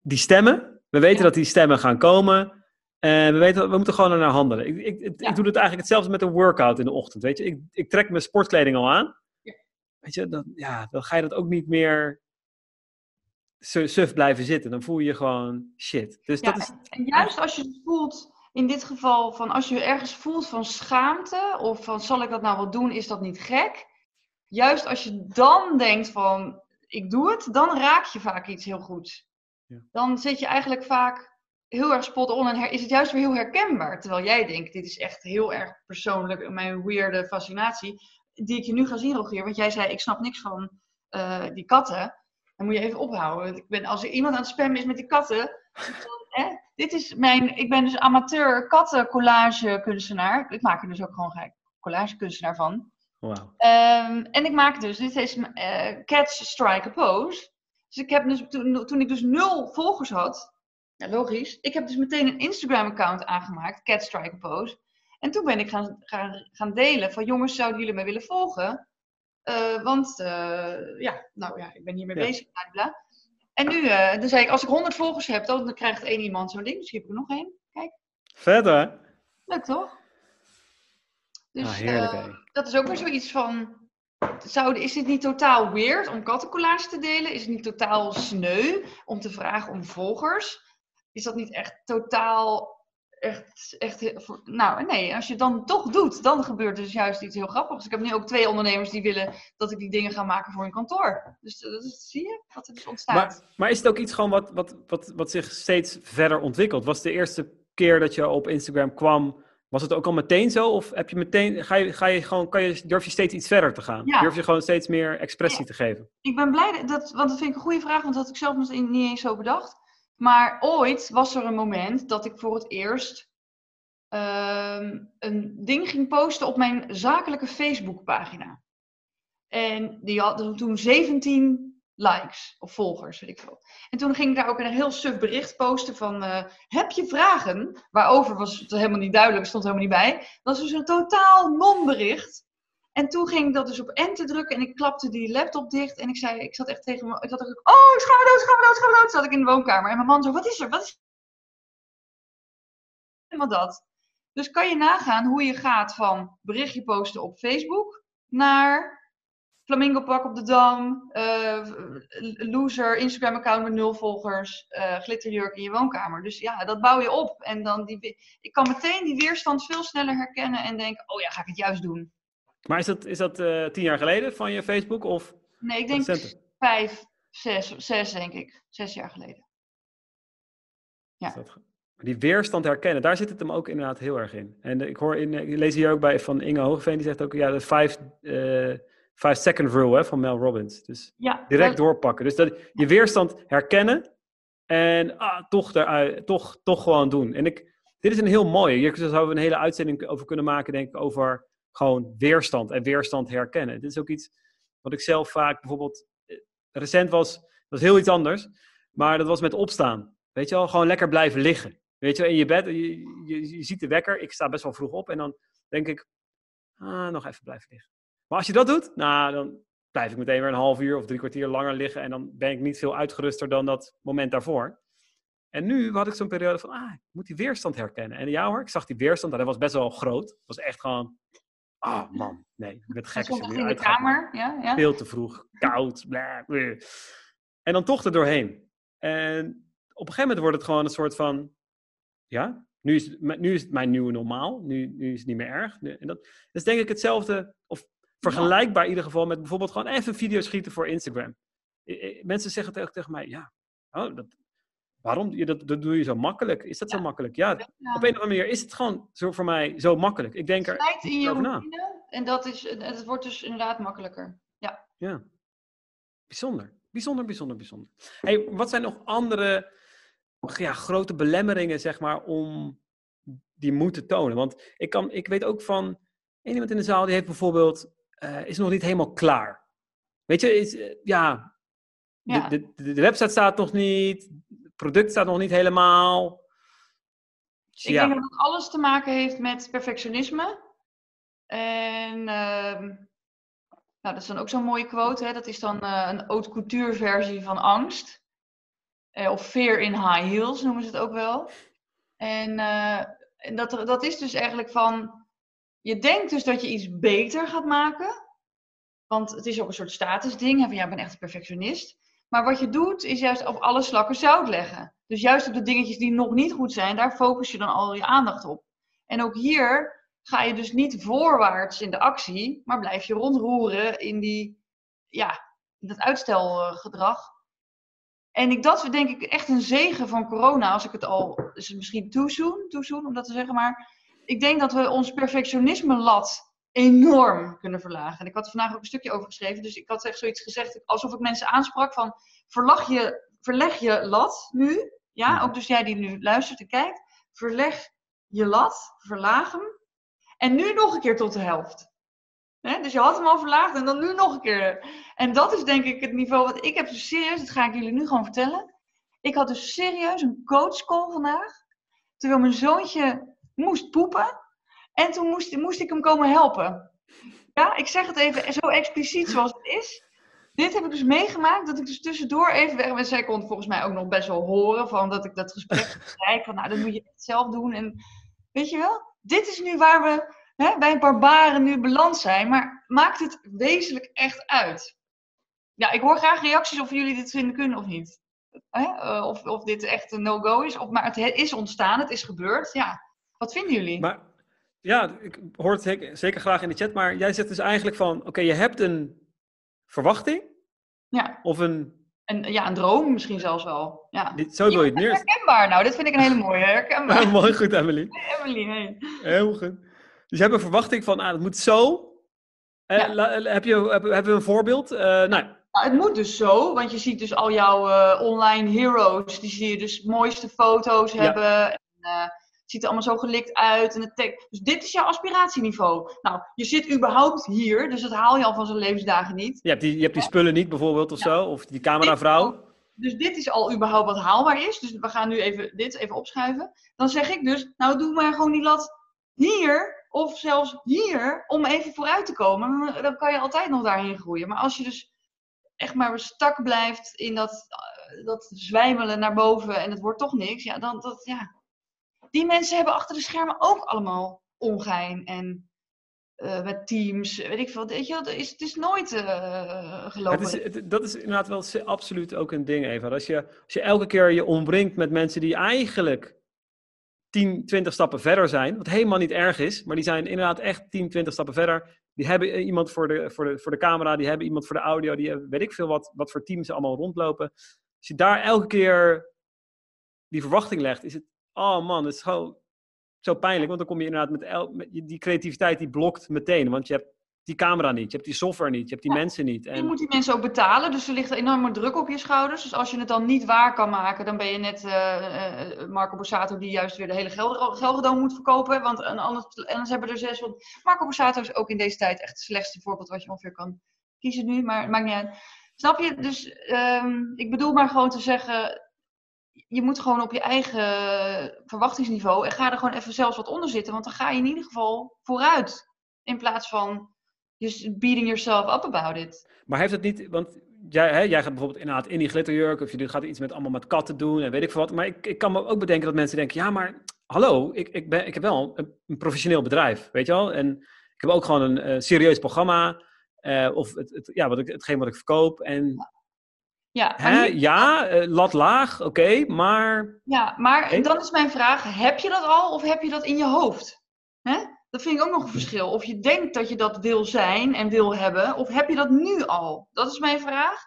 die stemmen. We weten Ja. dat die stemmen gaan komen. En we weten, we moeten gewoon naar handelen. Ik, ik, ik, Ja. ik doe het eigenlijk hetzelfde met een workout in de ochtend. Weet je, ik, ik trek mijn sportkleding al aan. Ja. Weet je, dan, ja, dan ga je dat ook niet meer su- suf blijven zitten. Dan voel je je gewoon shit. Dus dat is. En juist als je het voelt, in dit geval, van als je ergens voelt van schaamte, of van zal ik dat nou wel doen, is dat niet gek? Juist als je dan denkt van ik doe het, dan raak je vaak iets heel goeds. Ja. Dan zit je eigenlijk vaak heel erg spot on en her- is het juist weer heel herkenbaar. Terwijl jij denkt, dit is echt heel erg persoonlijk, mijn weirde fascinatie, die ik je nu ga zien, Rogier. Want jij zei, ik snap niks van eh, die katten. Dan moet je even ophouden. Want Ik ben, als er iemand aan het spammen is met die katten, dan, hè, dit is mijn, ik ben dus amateur kattencollage kunstenaar. Ik maak er dus ook gewoon collage kunstenaar van. Ehm, en ik maak dus, dit is eh Catch Strike a Pose. Dus ik heb dus, toen, toen ik dus nul volgers had, ja logisch, ik heb dus meteen een Instagram account aangemaakt, Catch Strike a Pose. En toen ben ik gaan, gaan, gaan delen van jongens, zouden jullie mij willen volgen? Eh, want eh, ja, nou ja, ik ben hiermee Ja. bezig, bla bla. En nu, eh dan zei ik, als ik 100 volgers heb, dan, krijgt één iemand zo'n ding. Dus hier heb ik er nog één. Kijk, hè? leuk toch? Dus, ah, heerlijk eh, dat is ook weer zoiets van. Zou, is dit niet totaal weird om kattencollage te delen? Is het niet totaal sneu om te vragen om volgers? Is dat niet echt totaal. Echt, echt, nou nee, als je het dan toch doet, dan gebeurt er dus juist iets heel grappigs. Ik heb nu ook twee ondernemers die willen dat ik die dingen ga maken voor hun kantoor. Dus dat is- zie je wat er dus ontstaat. Maar, maar is het ook iets gewoon wat, wat, wat, wat zich steeds verder ontwikkelt? Was de eerste keer dat je op Instagram kwam, was het ook al meteen zo? Of heb je meteen, ga je, ga je gewoon, kan je, durf je steeds iets verder te gaan? Ja. Durf je gewoon steeds meer expressie Ja. te geven? Ik ben blij, dat- want dat vind ik een goede vraag, want dat had ik zelf niet eens zo bedacht. Maar ooit was er een moment dat ik voor het eerst ehm, een ding ging posten op mijn zakelijke Facebookpagina. En die had toen 17 likes of volgers, weet ik veel. En toen ging ik daar ook een heel suf bericht posten van, eh, heb je vragen? Waarover was het helemaal niet duidelijk, stond helemaal niet bij. Dat was dus een totaal non-bericht. En toen ging ik dat dus op enter drukken en ik klapte die laptop dicht. En ik zei, ik zat echt tegen me, ik had echt, oh, schaam me dood, schaam me dood, schaam me dood. Zat ik in de woonkamer. En mijn man zo, wat is er, wat is Helemaal dat. Dus kan je nagaan hoe je gaat van berichtje posten op Facebook naar Flamingo pak op de Dam, eh, loser, Instagram account met nul volgers, eh, glitterjurk in je woonkamer. Dus ja, dat bouw je op. En dan die, ik kan meteen die weerstand veel sneller herkennen en denken, oh ja, ga ik het juist doen. Maar is dat, is dat eh, tien jaar geleden van je Facebook? Of Nee, ik denk recenter? vijf, zes, zes denk ik. Zes jaar geleden. Ja. Dat- die weerstand herkennen, daar zit het hem ook inderdaad heel erg in. En eh, ik hoor in, ik lees hier ook bij van Inge Hoogveen, die zegt ook, ja, de eh, five second rule hè, van Mel Robbins. Dus Ja, direct dat- doorpakken. Dus dat, je weerstand herkennen en ah, toch, eruit, toch, toch gewoon doen. En ik, dit is een heel mooie. Hier zouden we een hele uitzending over kunnen maken, denk ik, over gewoon weerstand en weerstand herkennen. Dit is ook iets wat ik zelf vaak bijvoorbeeld eh, recent was, was heel iets anders, maar dat was met opstaan. Weet je wel, gewoon lekker blijven liggen. Weet je wel, in je bed, je, je, je ziet de wekker, ik sta best wel vroeg op en dan denk ik, ah, nog even blijven liggen. Maar als je dat doet, nou, dan, blijf ik meteen weer een half uur of drie kwartier langer liggen. En dan ben ik niet veel uitgeruster dan dat moment daarvoor. En nu had ik zo'n periode van, ah, ik moet die weerstand herkennen. En ja hoor, ik zag die weerstand, dat was best wel groot. Het was echt gewoon, ah oh, man, nee, ik ben gek je in de kamer, ja, ja. Veel te vroeg, koud, bla, bla. En dan toch er doorheen. En op een gegeven moment wordt het gewoon een soort van, ja, nu is, nu is het mijn nieuwe normaal. Nu, nu is het niet meer erg. En dat, is denk ik hetzelfde, of vergelijkbaar in ieder geval met bijvoorbeeld gewoon even video schieten voor Instagram. Mensen zeggen tegen, tegen mij, ja, oh, dat, waarom? Dat, dat doe je zo makkelijk. Is dat zo makkelijk? Ja, op een of andere manier is het gewoon zo voor mij zo makkelijk. Ik denk er in je routine en dat is, het wordt dus inderdaad makkelijker. Ja. Ja. Bijzonder. Bijzonder, bijzonder, bijzonder. Hey, wat zijn nog andere ja, grote belemmeringen, zeg maar, om die moed te tonen? Want ik, kan, ik weet ook van, iemand in de zaal die heeft bijvoorbeeld, uh, is nog niet helemaal klaar. Weet je, is, uh, ja, ja. De, de, de, website staat nog niet, product staat nog niet helemaal. Dus ik denk dat het alles te maken heeft met perfectionisme. En uh, nou, dat is dan ook zo'n mooie quote. Hè? Dat is dan uh, een haute couture versie van angst. Uh, of fear in high heels noemen ze het ook wel. En, uh, en dat, dat is dus eigenlijk van, je denkt dus dat je iets beter gaat maken. Want het is ook een soort statusding. Van, ja, ik ben echt een perfectionist. Maar wat je doet, is juist op alle slakken zout leggen. Dus juist op de dingetjes die nog niet goed zijn, daar focus je dan al je aandacht op. En ook hier ga je dus niet voorwaarts in de actie, maar blijf je rondroeren in die, ja, dat uitstelgedrag. En ik, dat denk ik echt een zegen van corona, als ik het al dus misschien toezoen, toezoen om dat te zeggen. Maar ik denk dat we ons perfectionisme-lat enorm kunnen verlagen. En ik had er vandaag ook een stukje over geschreven, dus ik had echt zoiets gezegd, alsof ik mensen aansprak van, verlag je, verleg je lat nu, ja, ook dus jij die nu luistert en kijkt, verleg je lat, verlaag hem, en nu nog een keer tot de helft. Dus je had hem al verlaagd en dan nu nog een keer. En dat is denk ik het niveau wat ik heb. Dus serieus, dat ga ik jullie nu gewoon vertellen. Ik had dus serieus een coachcall vandaag. Terwijl mijn zoontje moest poepen. En toen moest, moest ik hem komen helpen. Ja, ik zeg het even zo expliciet zoals het is. Dit heb ik dus meegemaakt, dat ik dus tussendoor even weg ben. Zij kon volgens mij ook nog best wel horen van dat ik dat gesprek bereik. Van nou, dat moet je het zelf doen. En weet je wel, dit is nu waar we hè, bij barbaren nu beland zijn. Maar maakt het wezenlijk echt uit? Ja, ik hoor graag reacties of jullie dit vinden kunnen of niet. Hè? Eh, of, of dit echt een no-go is. Of, maar het is ontstaan, het is gebeurd. Ja, wat vinden jullie? Maar ja, ik hoor het zeker, zeker graag in de chat. Maar jij zegt dus eigenlijk van, oké, je hebt een verwachting. Ja. Of een en ja, een droom misschien zelfs wel. Ja. Dit, zo wil je het neer. Herkenbaar nou, dit vind ik een hele mooie. Herkenbaar. mooi, goed Emily. Emily, hey. Heel goed. Dus je hebt een verwachting van, ah, het moet zo. Eh, heb je, heb, hebben we een voorbeeld? Uh, nou. nou. het moet dus zo, want je ziet dus al jouw uh, online heroes, die zie je dus mooiste foto's hebben. En, ziet er allemaal zo gelikt uit. En het dus dit is jouw aspiratieniveau. Nou, je zit überhaupt hier, dus dat haal je al van zijn levensdagen niet. Je hebt die, je hebt die spullen niet bijvoorbeeld of zo, of die cameravrouw. Dus dit is al überhaupt wat haalbaar is. Dus we gaan nu even dit even opschuiven. Dan zeg ik dus, nou doe maar gewoon die lat hier of zelfs hier om even vooruit te komen. Dan kan je altijd nog daarheen groeien. Maar als je dus echt maar stak blijft in dat, eh, dat zwijmelen naar boven en het wordt toch niks, ja, dan dat, ja. Die mensen hebben achter de schermen ook allemaal ongein en uh, met teams, weet ik veel. Weet je, het, is, het is nooit uh, gelopen. Is, dat is inderdaad wel absoluut ook een ding, Eva. Als je, als je elke keer je omringt met mensen die eigenlijk 10, 20 stappen verder zijn, wat helemaal niet erg is, maar die zijn inderdaad echt 10, 20 stappen verder. Die hebben iemand voor de, voor de, voor de camera, die hebben iemand voor de audio, die hebben, weet ik veel wat, wat voor teams allemaal rondlopen. Als je daar elke keer die verwachting legt, is het, oh man, het is gewoon zo pijnlijk, want dan kom je inderdaad met, el, met die creativiteit die blokt meteen, want je hebt die camera niet, je hebt die software niet, je hebt die mensen niet. En... Je moet die mensen ook betalen, dus er ligt enorme druk op je schouders. Dus als je het dan niet waar kan maken, dan ben je net uh, uh, Marco Borsato die juist weer de hele Gelredome moet verkopen. Want anders, anders hebben er zes. Want Marco Borsato is ook in deze tijd echt het slechtste voorbeeld wat je ongeveer kan kiezen nu, maar het maakt niet uit. Snap je? Dus um, ik bedoel maar gewoon te zeggen, je moet gewoon op je eigen verwachtingsniveau en ga er gewoon even zelfs wat onder zitten, want dan ga je in ieder geval vooruit. In plaats van just beating yourself up about it. Maar heeft het niet, want jij, hè, jij gaat bijvoorbeeld inderdaad in die glitterjurk, of je gaat iets met allemaal met katten doen en weet ik veel wat. Maar ik, ik kan me ook bedenken dat mensen denken, ja, maar hallo, ik, ik, ben, ik heb wel een, een professioneel bedrijf, weet je wel? En ik heb ook gewoon een uh, serieus programma, uh, of het, het, ja, wat ik, hetgeen wat ik verkoop. En ja, Hè? ja uh, lat laag, oké, okay, maar... Ja, maar okay. dan is mijn vraag, heb je dat al of heb je dat in je hoofd? Hè? Dat vind ik ook nog een verschil. Of je denkt dat je dat wil zijn en wil hebben, of heb je dat nu al? Dat is mijn vraag.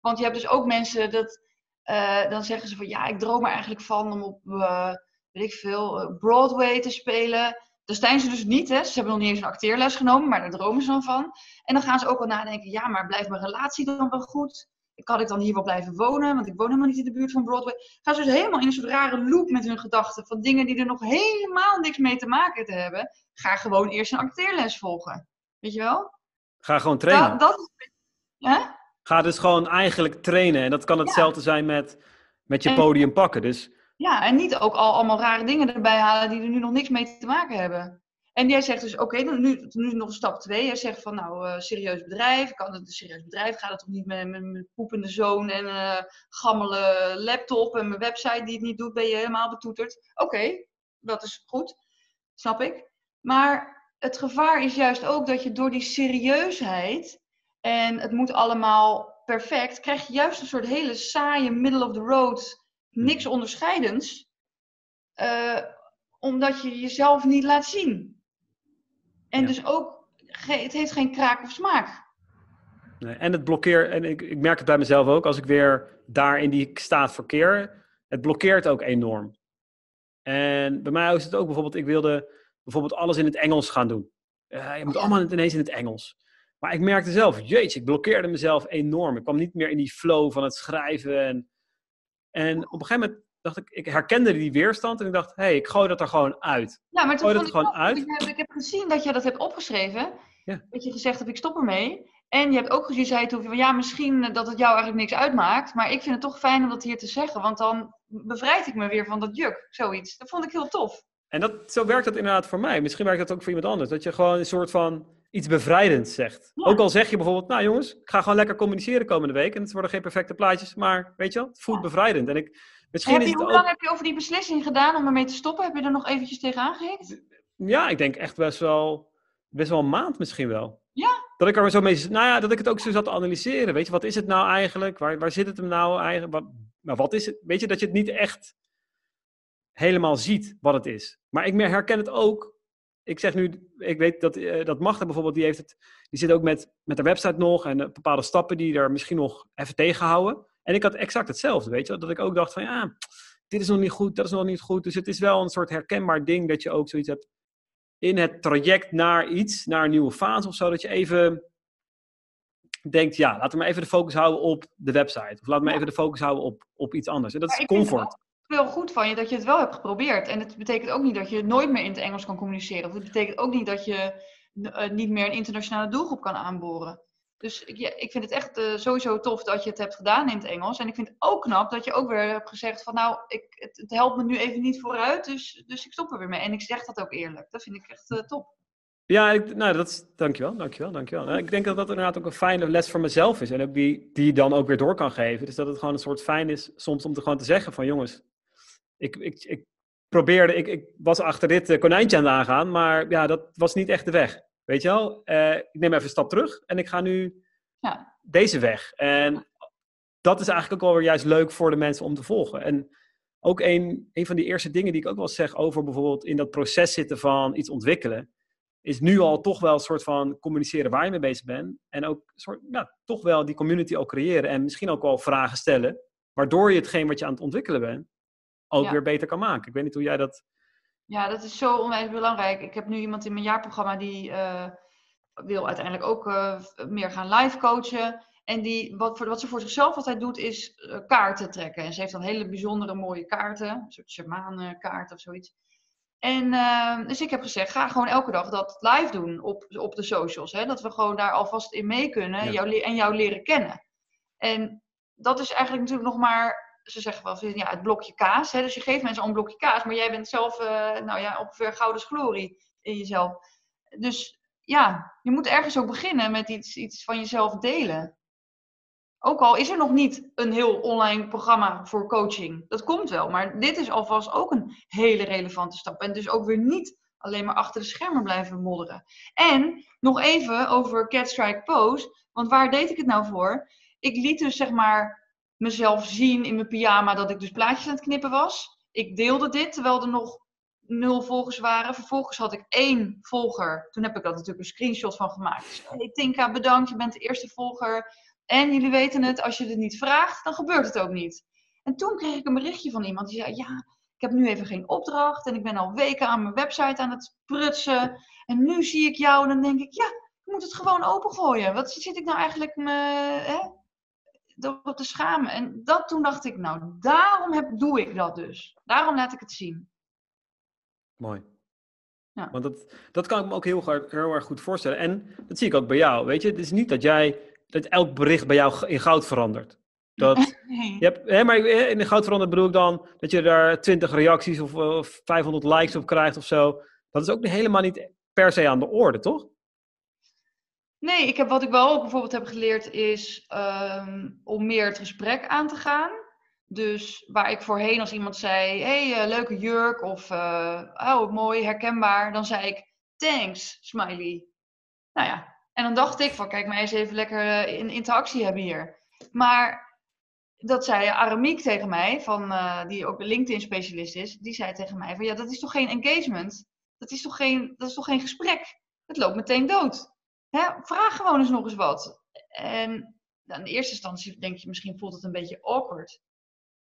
Want je hebt dus ook mensen dat, uh, dan zeggen ze van, ja, ik droom er eigenlijk van om op, uh, weet ik veel, Broadway te spelen. Daar zijn ze dus niet, hè. Ze hebben nog niet eens een acteerles genomen, maar daar dromen ze dan van. En dan gaan ze ook wel nadenken, ja, maar blijft mijn relatie dan wel goed? Kan ik dan hier wel blijven wonen? Want ik woon helemaal niet in de buurt van Broadway. Gaan ze dus helemaal in een soort rare loop met hun gedachten van dingen die er nog helemaal niks mee te maken te hebben. Ga gewoon eerst een acteerles volgen. Weet je wel? Ga gewoon trainen. Dat, hè? Ga dus gewoon eigenlijk trainen. En dat kan hetzelfde ja. zijn met, met je en, podium pakken. Dus... Ja, en niet ook al allemaal rare dingen erbij halen die er nu nog niks mee te maken hebben. En jij zegt dus, oké, okay, nu, nu nog stap twee. Jij zegt van, nou, uh, serieus bedrijf. Kan het een serieus bedrijf? Gaat het toch niet met mijn poepende zoon en uh, gammele laptop en mijn website die het niet doet? Ben je helemaal betoeterd? Oké, okay, dat is goed. Snap ik. Maar het gevaar is juist ook dat je door die serieusheid en het moet allemaal perfect, krijg je juist een soort hele saaie middle of the road, niks onderscheidends. Uh, omdat je jezelf niet laat zien. En ja. dus ook, het heeft geen kraak of smaak. Nee, en het blokkeert, en ik, ik merk het bij mezelf ook, als ik weer daar in die staat verkeer, het blokkeert ook enorm. En bij mij is het ook bijvoorbeeld, ik wilde bijvoorbeeld alles in het Engels gaan doen. Uh, je moet allemaal ineens in het Engels. Maar ik merkte zelf, jeetje, ik blokkeerde mezelf enorm. Ik kwam niet meer in die flow van het schrijven. En, en op een gegeven moment dacht ik, ik herkende die weerstand en ik dacht, hé, hey, ik gooi dat er gewoon uit. Ja, maar toen gooi dat gewoon uit. Ik heb, ik heb gezien dat je dat hebt opgeschreven. Ja. Dat je gezegd hebt, ik stop ermee. En je hebt ook gezien, zei toen van ja, misschien dat het jou eigenlijk niks uitmaakt. Maar ik vind het toch fijn om dat hier te zeggen. Want dan bevrijd ik me weer van dat juk, zoiets. Dat vond ik heel tof. En dat, zo werkt dat inderdaad voor mij. Misschien werkt dat ook voor iemand anders. Dat je gewoon een soort van iets bevrijdends zegt. Ja. Ook al zeg je bijvoorbeeld, nou jongens, ik ga gewoon lekker communiceren komende week. En het worden geen perfecte plaatjes, maar weet je wel, het voelt ja. bevrijdend. En ik, misschien heb je, hoe ook... lang heb je over die beslissing gedaan om ermee te stoppen? Heb je er nog eventjes tegen aangehikt? Ja, ik denk echt best wel, best wel een maand misschien wel. Ja? Dat ik er zo mee, nou ja, dat ik het ook zo zat te analyseren. Weet je, wat is het nou eigenlijk? Waar, waar zit het hem nou eigenlijk? Wat, nou, wat is het? Weet je, dat je het niet echt helemaal ziet wat het is. Maar ik herken het ook. Ik zeg nu, ik weet dat, uh, dat Magda bijvoorbeeld, die heeft het, die zit ook met, met de website nog en uh, bepaalde stappen die er misschien nog even tegenhouden. En ik had exact hetzelfde, weet je, dat ik ook dacht van ja, dit is nog niet goed, dat is nog niet goed. Dus het is wel een soort herkenbaar ding dat je ook zoiets hebt in het traject naar iets, naar een nieuwe fase of zo, dat je even denkt, ja, laten we maar even de focus houden op de website. Of we maar even de focus houden op, op iets anders. En dat is comfort wel goed van je dat je het wel hebt geprobeerd. En het betekent ook niet dat je nooit meer in het Engels kan communiceren. Of het betekent ook niet dat je uh, niet meer een internationale doelgroep kan aanboren. Dus ik, ja, ik vind het echt uh, sowieso tof dat je het hebt gedaan in het Engels. En ik vind het ook knap dat je ook weer hebt gezegd van nou, ik, het, helpt me nu even niet vooruit. Dus, dus ik stop er weer mee. En ik zeg dat ook eerlijk. Dat vind ik echt uh, top. Ja, ik, nou, dat is, dankjewel, dankjewel, dankjewel. Nou, ik denk dat dat inderdaad ook een fijne les voor mezelf is. En die, dan ook weer door kan geven. Dus dat het gewoon een soort fijn is soms om te gewoon te zeggen van jongens, ik, ik, ik probeerde, ik, ik was achter dit uh, konijntje aan het aangaan, maar ja, dat was niet echt de weg. Weet je wel? Uh, ik neem even een stap terug en ik ga nu ja. deze weg. En dat is eigenlijk ook wel weer juist leuk voor de mensen om te volgen. En ook een, een van die eerste dingen die ik ook wel zeg over bijvoorbeeld in dat proces zitten van iets ontwikkelen, is nu al toch wel een soort van communiceren waar je mee bezig bent. En ook soort, ja, toch wel die community al creëren en misschien ook wel vragen stellen, waardoor je hetgeen wat je aan het ontwikkelen bent, ook ja. weer beter kan maken. Ik weet niet hoe jij dat. Ja, dat is zo onwijs belangrijk. Ik heb nu iemand in mijn jaarprogramma die uh, wil uiteindelijk ook uh, meer gaan live coachen. En die, wat, voor, wat ze voor zichzelf altijd doet, is uh, kaarten trekken. En ze heeft dan hele bijzondere mooie kaarten. Een soort shamanenkaart of zoiets. En dus ik heb gezegd, ga gewoon elke dag dat live doen op, op de socials. Hè? Dat we gewoon daar alvast in mee kunnen ja. jou, en jou leren kennen. En dat is eigenlijk natuurlijk nog maar ze zeggen wel ja, het blokje kaas. Hè? Dus je geeft mensen al een blokje kaas, maar jij bent zelf uh, nou ja, ongeveer gouden glorie in jezelf. Dus ja, je moet ergens ook beginnen met iets, iets van jezelf delen. Ook al is er nog niet een heel online programma voor coaching. Dat komt wel, maar dit is alvast ook een hele relevante stap. En dus ook weer niet alleen maar achter de schermen blijven modderen. En nog even over Catstrike Pose. Want waar deed ik het nou voor? Ik liet dus zeg maar mezelf zien in mijn pyjama dat ik dus plaatjes aan het knippen was. Ik deelde dit terwijl er nog nul volgers waren. Vervolgens had ik één volger. Toen heb ik daar natuurlijk een screenshot van gemaakt. Dus, hey Tinka, bedankt, je bent de eerste volger. En jullie weten het, als je het niet vraagt, dan gebeurt het ook niet. En toen kreeg ik een berichtje van iemand die zei: Ja, ik heb nu even geen opdracht en ik ben al weken aan mijn website aan het prutsen. En nu zie ik jou en dan denk ik: Ja, ik moet het gewoon opengooien. Wat zit ik nou eigenlijk me, hè, op te schamen? En dat, toen dacht ik: Nou, daarom heb, doe ik dat dus. Daarom laat ik het zien. Mooi. Ja. Want dat, dat kan ik me ook heel, heel erg goed voorstellen. En dat zie ik ook bij jou. Weet je, het is niet dat jij dat elk bericht bij jou in goud verandert. Dat, je hebt, hè, maar in de goud verandert bedoel ik dan dat je daar 20 reacties of, of 500 likes op krijgt of zo. Dat is ook helemaal niet per se aan de orde, toch? Nee, ik heb, wat ik wel ook bijvoorbeeld heb geleerd is ehm, om meer het gesprek aan te gaan. Dus waar ik voorheen als iemand zei, hey, uh, leuke jurk of uh, oh, mooi, herkenbaar, dan zei ik thanks, smiley. Nou ja, en dan dacht ik van, kijk maar eens even lekker uh, in interactie hebben hier. Maar dat zei Aramiek tegen mij, van, die ook LinkedIn-specialist is, die zei tegen mij van, ja, dat is toch geen engagement? Dat is toch geen, dat is toch geen gesprek? Het loopt meteen dood. Hè? Vraag gewoon eens nog eens wat. En in eerste instantie denk je, misschien voelt het een beetje awkward.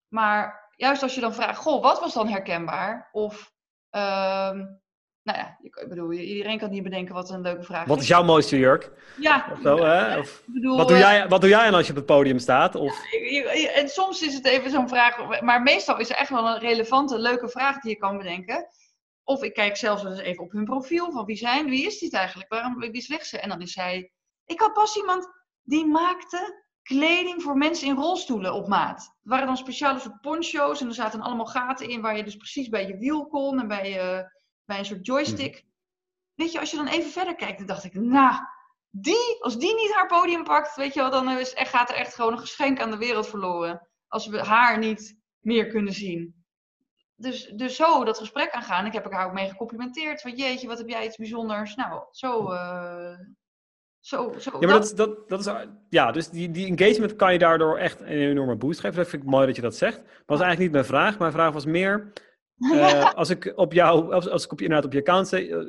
Maar juist als je dan vraagt, goh, wat was dan herkenbaar? Of, um, nou ja, ik bedoel, iedereen kan niet bedenken wat een leuke vraag is. Wat is jouw mooiste jurk? Ja. Of zo, hè? Of, bedoel, wat, doe jij, wat doe jij dan als je op het podium staat? Of... en soms is het even zo'n vraag, maar meestal is er echt wel een relevante, leuke vraag die je kan bedenken. Of ik kijk zelfs eens even op hun profiel, van wie zijn, wie is dit eigenlijk? Waarom, wie slecht ze? En dan is zij, ik had pas iemand die maakte kleding voor mensen in rolstoelen op maat. Het waren dan speciale soort poncho's en er zaten allemaal gaten in waar je dus precies bij je wiel kon en bij, je, bij een soort joystick. Mhm. Weet je, als je dan even verder kijkt, dan dacht ik, nou, die, als die niet haar podium pakt, weet je wel, dan is, gaat er echt gewoon een geschenk aan de wereld verloren. Als we haar niet meer kunnen zien. Dus, dus zo dat gesprek aangaan. Ik heb haar ook mee gecomplimenteerd. Van jeetje, wat heb jij iets bijzonders. Nou, zo, uh, zo, zo, ja, maar dat, dat, dat is, ja, dus die, die engagement kan je daardoor echt een enorme boost geven. Dat vind ik mooi dat je dat zegt. Maar dat was eigenlijk niet mijn vraag. Mijn vraag was meer, uh, als ik op jou, als, als ik op, inderdaad op je account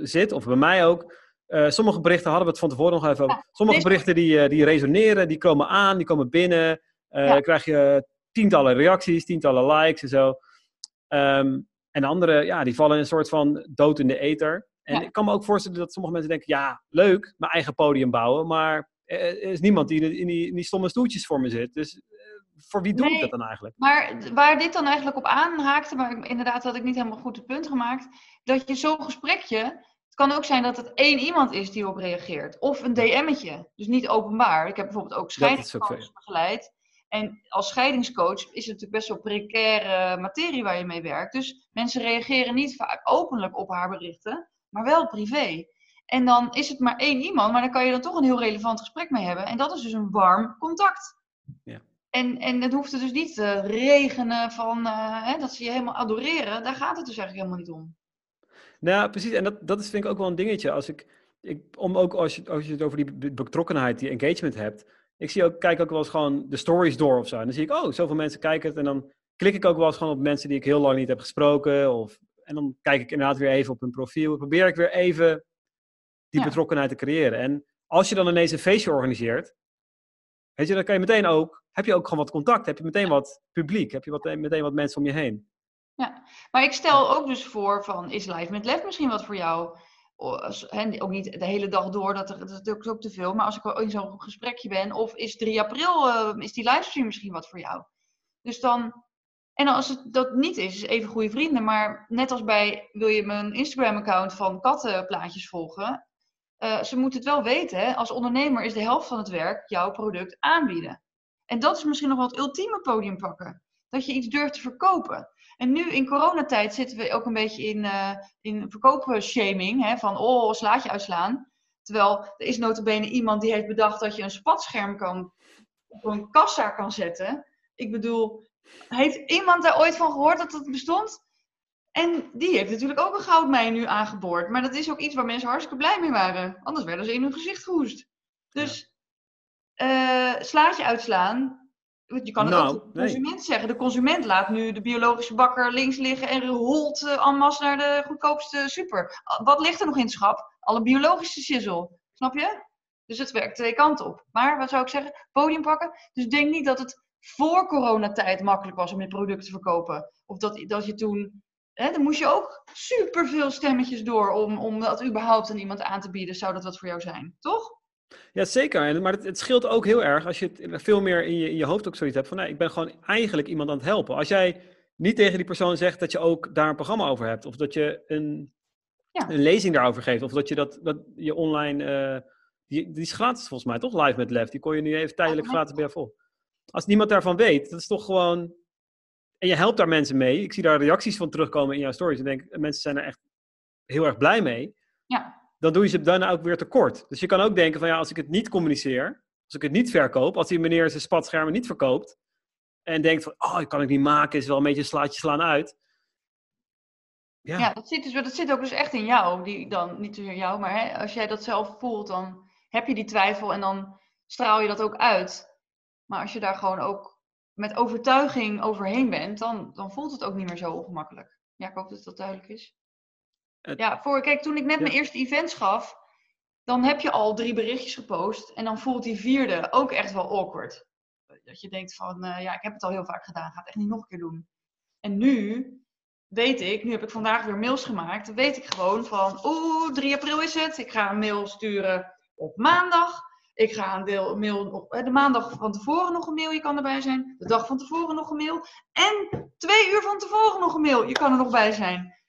zit, of bij mij ook, uh, sommige berichten hadden we het van tevoren nog even over. Sommige berichten die, die resoneren, die komen aan, die komen binnen. Uh, ja. Dan krijg je tientallen reacties, tientallen likes en zo. Um, en andere, ja, die vallen een soort van dood in de ether. En ik kan me ook voorstellen dat sommige mensen denken, ja, leuk, mijn eigen podium bouwen, maar er is niemand die in die, in die stomme stoeltjes voor me zit. Dus eh, voor wie doe ik dat dan eigenlijk? Maar waar dit dan eigenlijk op aanhaakte, maar inderdaad had ik niet helemaal goed het punt gemaakt, dat je zo'n gesprekje, het kan ook zijn dat het één iemand is die op reageert. Of een DM'tje, dus niet openbaar. Ik heb bijvoorbeeld ook scheidingscoaches begeleid. En als scheidingscoach is het natuurlijk best wel precaire materie waar je mee werkt. Dus mensen reageren niet vaak openlijk op haar berichten maar wel privé. En dan is het maar één iemand, maar dan kan je dan toch een heel relevant gesprek mee hebben. En dat is dus een warm contact. Ja. En, en het hoeft er dus niet te regenen van uh, hè, dat ze je helemaal adoreren. Daar gaat het dus eigenlijk helemaal niet om. Nou, precies. En dat, dat is vind ik ook wel een dingetje. Als ik, ik, om ook als je, als je het over die betrokkenheid, die engagement hebt. Ik zie ook, kijk ook wel eens gewoon de stories door of zo. En dan zie ik, oh, zoveel mensen kijken het. En dan klik ik ook wel eens gewoon op mensen die ik heel lang niet heb gesproken. Of en dan kijk ik inderdaad weer even op hun profiel. Probeer ik weer even die betrokkenheid te creëren. En als je dan ineens een feestje organiseert, weet je, dan kan je meteen ook, heb je ook gewoon wat contact, heb je meteen wat publiek, heb je wat, meteen wat mensen om je heen. Ja, maar ik stel ook dus voor van, is Live met Lef misschien wat voor jou? Ook niet de hele dag door, dat, er, dat is ook te veel. Maar als ik in zo'n gesprekje ben, of is 3 april, uh, is die livestream misschien wat voor jou? Dus dan en als het dat niet is, even goede vrienden. Maar net als bij, wil je mijn Instagram-account van kattenplaatjes volgen? Uh, ze moeten het wel weten. Als ondernemer is de helft van het werk jouw product aanbieden. En dat is misschien nog wel het ultieme podium pakken. Dat je iets durft te verkopen. En nu in coronatijd zitten we ook een beetje in, uh, in verkoopshaming. Hè? Van, oh, slaat je uitslaan. Terwijl er is notabene iemand die heeft bedacht dat je een spatscherm kan op een kassa kan zetten. Ik bedoel, heeft iemand daar ooit van gehoord dat dat bestond? En die heeft natuurlijk ook een goudmijn nu aangeboord. Maar dat is ook iets waar mensen hartstikke blij mee waren. Anders werden ze in hun gezicht gehoest. Dus ja. uh, slaatje uitslaan. Je kan het nou, ook de consument zeggen. De consument laat nu de biologische bakker links liggen en holt uh, en masse naar de goedkoopste super. Wat ligt er nog in het schap? Alle biologische sizzle. Snap je? Dus het werkt twee kanten op. Maar wat zou ik zeggen? Podium pakken. Dus denk niet dat het voor coronatijd makkelijk was om je product te verkopen. Of dat, dat je toen Hè, dan moest je ook superveel stemmetjes door om, om dat überhaupt aan iemand aan te bieden. Zou dat wat voor jou zijn, toch? Ja, zeker. Maar het, het scheelt ook heel erg als je het veel meer in je, in je hoofd ook zoiets hebt van, nee, ik ben gewoon eigenlijk iemand aan het helpen. Als jij niet tegen die persoon zegt dat je ook daar een programma over hebt, of dat je een, ja. een lezing daarover geeft, of dat je dat, dat je online, uh, die, die is gratis volgens mij, toch? Live met Lef, die kon je nu even tijdelijk gratis bij vol. Als niemand daarvan weet, dat is toch gewoon en je helpt daar mensen mee. Ik zie daar reacties van terugkomen in jouw stories. En denk, mensen zijn er echt heel erg blij mee. Ja. Dan doe je ze daarna ook weer tekort. Dus je kan ook denken van ja, als ik het niet communiceer, als ik het niet verkoop, als die meneer zijn spatschermen niet verkoopt, en denkt van, oh, ik kan het niet maken, is wel een beetje een slaatje slaan uit. Ja, ja dat, zit dus, dat zit ook dus echt in jou, die dan, niet in jou, maar hè, als jij dat zelf voelt, dan heb je die twijfel en dan straal je dat ook uit. Maar als je daar gewoon ook met overtuiging overheen bent, dan, dan voelt het ook niet meer zo ongemakkelijk. Ja, ik hoop dat dat duidelijk is. Ja, voor, kijk, toen ik net mijn eerste events gaf, dan heb je al drie berichtjes gepost en dan voelt die vierde ook echt wel awkward. Dat je denkt van, uh, ja, ik heb het al heel vaak gedaan, ga het echt niet nog een keer doen. En nu weet ik, nu heb ik vandaag weer mails gemaakt, weet ik gewoon van, oeh, 3 april is het, ik ga een mail sturen op maandag. Ik ga een deel, mail op de maandag van tevoren nog een mail, je kan erbij zijn. De dag van tevoren nog een mail. En twee uur van tevoren nog een mail, je kan er nog bij zijn.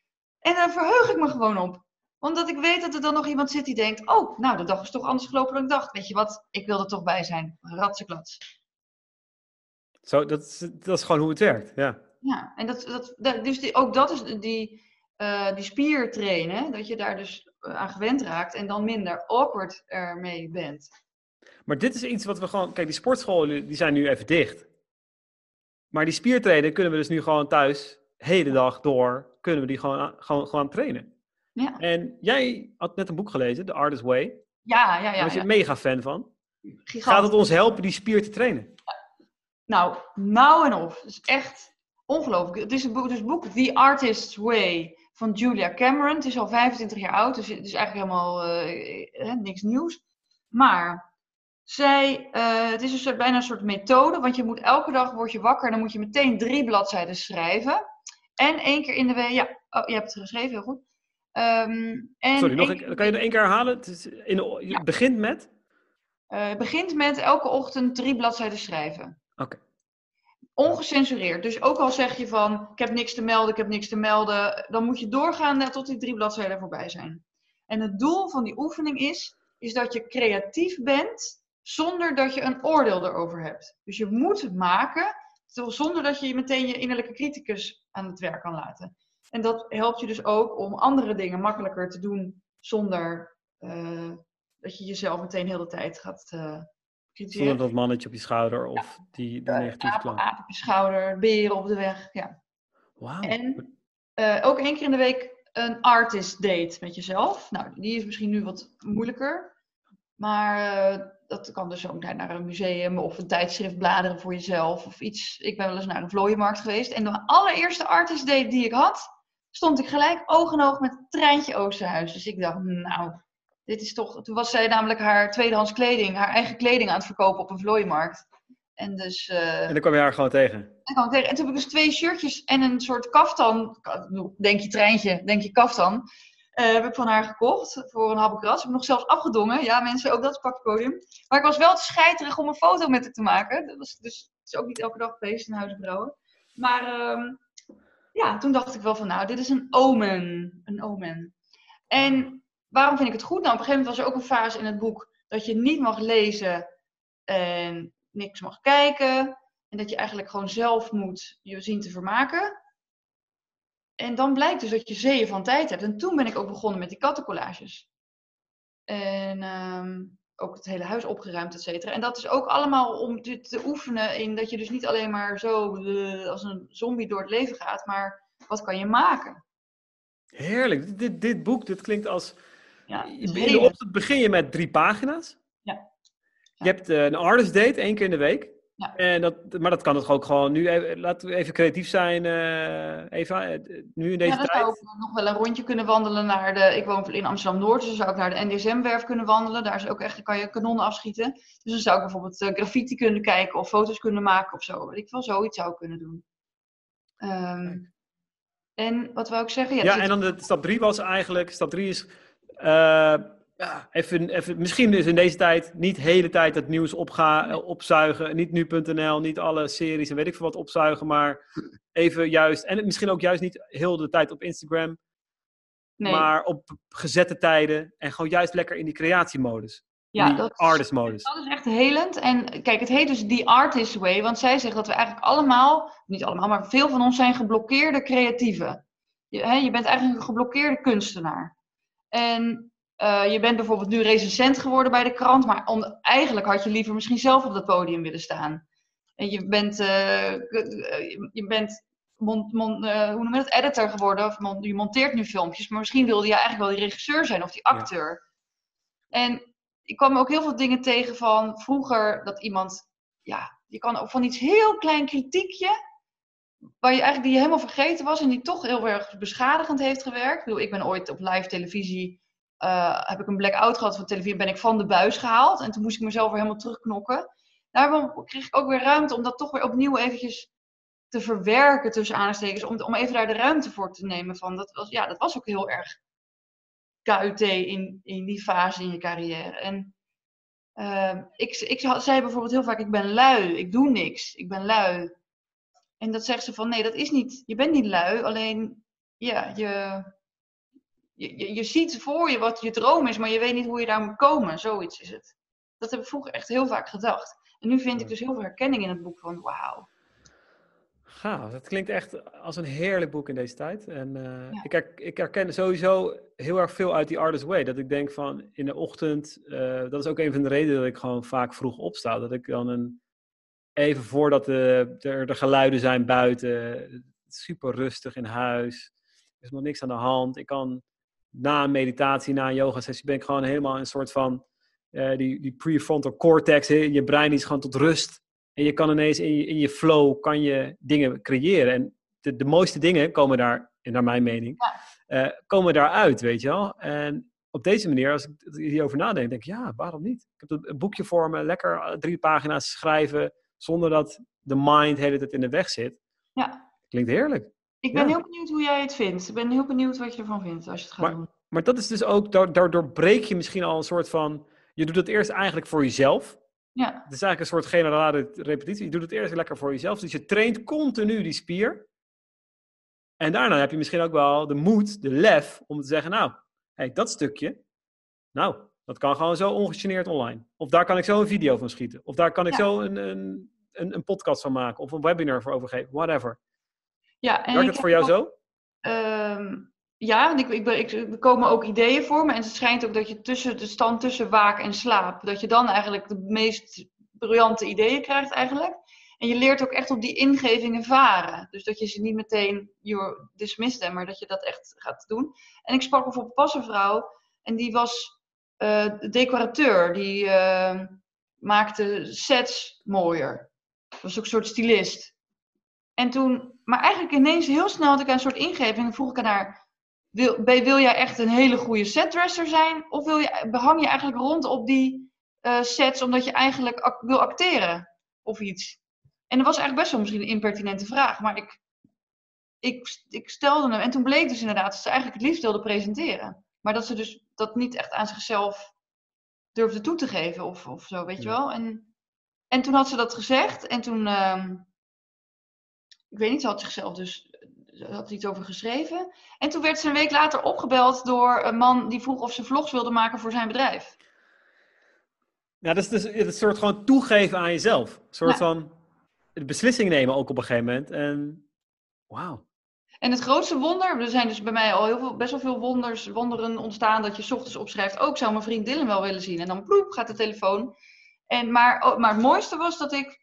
En daar verheug ik me gewoon op. Omdat ik weet dat er dan nog iemand zit die denkt: Oh, nou, de dag is toch anders gelopen dan ik dacht. Weet je wat, ik wil er toch bij zijn. Ratseklats. Zo, dat is, dat is gewoon hoe het werkt, ja. Ja, en dat, dat, dus die, ook dat is die, uh, die spier trainen, dat je daar dus eh, aan gewend raakt en dan minder awkward ermee bent. Maar dit is iets wat we gewoon. Kijk, die sportscholen die zijn nu even dicht. Maar die spiertrainen kunnen we dus nu gewoon thuis, hele dag door, kunnen we die gewoon, gewoon, gewoon trainen. Ja. En jij had net een boek gelezen, The Artist Way. Ja, ja, ja. Daar was je ja. mega fan van. Gaat het ons helpen die spier te trainen? Nou, nou en of. Het is echt ongelooflijk. Het is een boek, dus het boek The Artist's Way van Julia Cameron. Het is al 25 jaar oud, dus het is eigenlijk helemaal uh, niks nieuws. Maar zij, uh, het is een soort, bijna een soort methode, want je moet elke dag word je wakker en dan moet je meteen drie bladzijden schrijven. En één keer in de week, ja, oh, je hebt het geschreven, heel goed. Um, en Sorry, nog een, kan je er één keer herhalen? Het, is in de, begint met? Uh, het begint met elke ochtend drie bladzijden schrijven. Oké. Okay. Ongecensureerd. Dus ook al zeg je van, ik heb niks te melden, ik heb niks te melden, dan moet je doorgaan tot die drie bladzijden voorbij zijn. En het doel van die oefening is, is dat je creatief bent zonder dat je een oordeel erover hebt. Dus je moet het maken zonder dat je meteen je innerlijke criticus aan het werk kan laten. En dat helpt je dus ook om andere dingen makkelijker te doen zonder uh, dat je jezelf meteen heel de tijd gaat uh, kritiseren. Zonder dat mannetje op je schouder of ja. die, die negatieve klank. Aap op je schouder, beren op de weg, ja. Wow. En uh, ook één keer in de week een artist date met jezelf. Nou, die is misschien nu wat moeilijker. Maar dat kan dus ook naar een museum of een tijdschrift bladeren voor jezelf of iets. Ik ben wel eens naar een vlooienmarkt geweest. En de allereerste artist date die ik had, stond ik gelijk oog in oog met Treintje Oosterhuis. Dus ik dacht, nou, dit is toch... Toen was zij namelijk haar tweedehands kleding, haar eigen kleding aan het verkopen op een vlooienmarkt. En dus... Uh, en dan kwam je haar gewoon tegen? En, kwam tegen. en toen heb ik dus twee shirtjes en een soort kaftan. Denk je treintje, denk je kaftan. Uh, heb ik van haar gekocht voor een habbekras. Heb ik nog zelfs afgedongen. Ja, mensen, ook dat is pakpodium. Maar ik was wel te scheiterig om een foto met haar te maken. Dat was dus het is ook niet elke dag geweest in Huis Brouwen. Maar um, ja, toen dacht ik wel van, nou, dit is een omen. Een omen. En waarom vind ik het goed? Nou, op een gegeven moment was er ook een fase in het boek dat je niet mag lezen en niks mag kijken. En dat je eigenlijk gewoon zelf moet je zien te vermaken. En dan blijkt dus dat je zeeën van tijd hebt. En toen ben ik ook begonnen met die kattencollages. En ehm, ook het hele huis opgeruimd, et cetera. En dat is ook allemaal om te, te oefenen in dat je dus niet alleen maar zo eh, als een zombie door het leven gaat, maar wat kan je maken? Heerlijk. Dit, dit boek, dit klinkt als... Ja, in de ochtend begin je met drie pagina's. Ja. Je hebt eh, een artist date één keer in de week. Ja. En dat, maar dat kan het ook gewoon nu. Even, laten we even creatief zijn, eh, Eva. Eh, Nu in deze ja, dan tijd. zou ik nog wel een rondje kunnen wandelen naar de. Ik woon in Amsterdam Noord, dus dan zou ik naar de NDSM-werf kunnen wandelen. Daar is ook echt, kan je kanonnen afschieten. Dus dan zou ik bijvoorbeeld eh, graffiti kunnen kijken of foto's kunnen maken of zo. Weet ik veel, zoiets zou ik kunnen doen. Ehm, en wat wou ik zeggen? Ja, zit- en dan de stap drie was eigenlijk. Stap drie is. Ja, even, even, misschien is in deze tijd niet de hele tijd het nieuws opga, eh, opzuigen. Niet nu.nl, niet alle series en weet ik veel wat opzuigen. Maar even juist. En misschien ook juist niet heel de tijd op Instagram. nee, Maar op gezette tijden. En gewoon juist lekker in die creatiemodus. ja, die dat, artist-modus. dat is echt helend. En kijk, het heet dus The Artist Way, want zij zegt dat we eigenlijk allemaal, niet allemaal, maar veel van ons zijn geblokkeerde creatieven. Je, hè, je bent eigenlijk een geblokkeerde kunstenaar. En eh, je bent bijvoorbeeld nu recensent geworden bij de krant, maar om, eigenlijk had je liever misschien zelf op dat podium willen staan. En je bent, eh, je- bent mon, mon- eh, hoe noem je dat, editor geworden, of mon- je monteert nu filmpjes, maar misschien wilde je eigenlijk wel die regisseur zijn of die acteur. En ik kwam ook heel veel dingen tegen van vroeger dat iemand, ja, je kan ook van iets heel klein kritiekje, waar je eigenlijk die je helemaal vergeten was en die toch heel erg beschadigend heeft gewerkt. Ik bedoel, ik ben ooit op live televisie, eh, heb ik een blackout gehad van televisie, ben ik van de buis gehaald en toen moest ik mezelf weer helemaal terugknokken. Daarom kreeg ik ook weer ruimte om dat toch weer opnieuw eventjes te verwerken tussen aanstekens, om, om even daar de ruimte voor te nemen van, dat was, ja, dat was ook heel erg KUT in, in die fase in je carrière. En ehm, ik, ik zei bijvoorbeeld heel vaak, ik ben lui, ik doe niks, ik ben lui. En dat zegt ze van, nee, dat is niet, je bent niet lui, alleen, ja, je, je, je, je ziet voor je wat je droom is, maar je weet niet hoe je daar moet komen, zoiets is het. Dat heb ik vroeger echt heel vaak gedacht. En nu vind ik dus heel veel herkenning in het boek van, wauw. Gaaf, dat klinkt echt als een heerlijk boek in deze tijd. En Ja. ik, her- ik herken sowieso heel erg veel uit die Artist Way. Dat ik denk van in de ochtend, eh, dat is ook een van de redenen dat ik gewoon vaak vroeg opsta. Dat ik dan een, even voordat de, er de geluiden zijn buiten, super rustig in huis. Er is nog niks aan de hand. Ik kan na een meditatie, na een yoga sessie, ben ik gewoon helemaal in een soort van eh, die, die prefrontal cortex. hè, Je brein is gewoon tot rust. En je kan ineens in je, in je flow kan je dingen creëren. En de, de mooiste dingen komen daar, naar mijn mening, eh, komen daaruit, weet je wel. En op deze manier, als ik hierover nadenk, denk ik, ja, waarom niet? Ik heb een boekje voor me, lekker eh, drie pagina's schrijven, zonder dat de mind de hele tijd in de weg zit. Ja, Klinkt heerlijk. Ik ben Ja. heel benieuwd hoe jij het vindt. Ik ben heel benieuwd wat je ervan vindt als je het gaat Maar- doen. Maar dat is dus ook, da- daardoor breek je misschien al een soort van, je doet het eerst eigenlijk voor jezelf. Ja, Het is eigenlijk een soort generale repetitie. Je doet het eerst lekker voor jezelf. Dus je traint continu die spier. En daarna heb je misschien ook wel de moed, de lef, om te zeggen, nou, hey, dat stukje, nou, dat kan gewoon zo ongegeneerd online. Of daar kan ik zo een video van schieten. Of daar kan ik Ja. zo een, een, een, een podcast van maken. Of een webinar voor overgeven. Whatever. Ja en Werkt ik het voor jou ook- zo? Ehm, ja, ik, ik, ben- ik, er komen ook ideeën voor me. En het schijnt ook dat je tussen de stand tussen waak en slaap, dat je dan eigenlijk de meest briljante ideeën krijgt eigenlijk. En je leert ook echt op die ingevingen varen. Dus dat je ze niet meteen je dismist them, maar dat je dat echt gaat doen. En ik sprak bijvoorbeeld pas een vrouw en die was eh, decorateur. Die eh, maakte sets mooier. Was ook een soort stylist. En toen, maar eigenlijk ineens heel snel had ik een soort ingeving. En vroeg ik aan haar, wil, wil jij echt een hele goede setdresser zijn? Of wil je, behang je eigenlijk rond op die eh, sets omdat je eigenlijk wil acteren? Of iets? En dat was eigenlijk best wel misschien een impertinente vraag. Maar ik, ik, ik stelde hem. En toen bleek dus inderdaad dat ze eigenlijk het liefst wilde presenteren. Maar dat ze dus dat niet echt aan zichzelf durfde toe te geven of, of zo, weet je wel. En, en toen had ze dat gezegd. En toen, ehm, ik weet niet, ze had zichzelf dus, had iets over geschreven. En toen werd ze een week later opgebeld door een man die vroeg of ze vlogs wilde maken voor zijn bedrijf. Ja, dat is dus het soort gewoon toegeven aan jezelf. Een soort van de beslissing nemen ook op een gegeven moment. En wauw. En het grootste wonder, er zijn dus bij mij al heel veel, best wel veel wonders, wonderen ontstaan dat je ochtends opschrijft, ook zou mijn vriend Dylan wel willen zien. En dan ploep gaat de telefoon. En, maar, oh, maar het mooiste was dat ik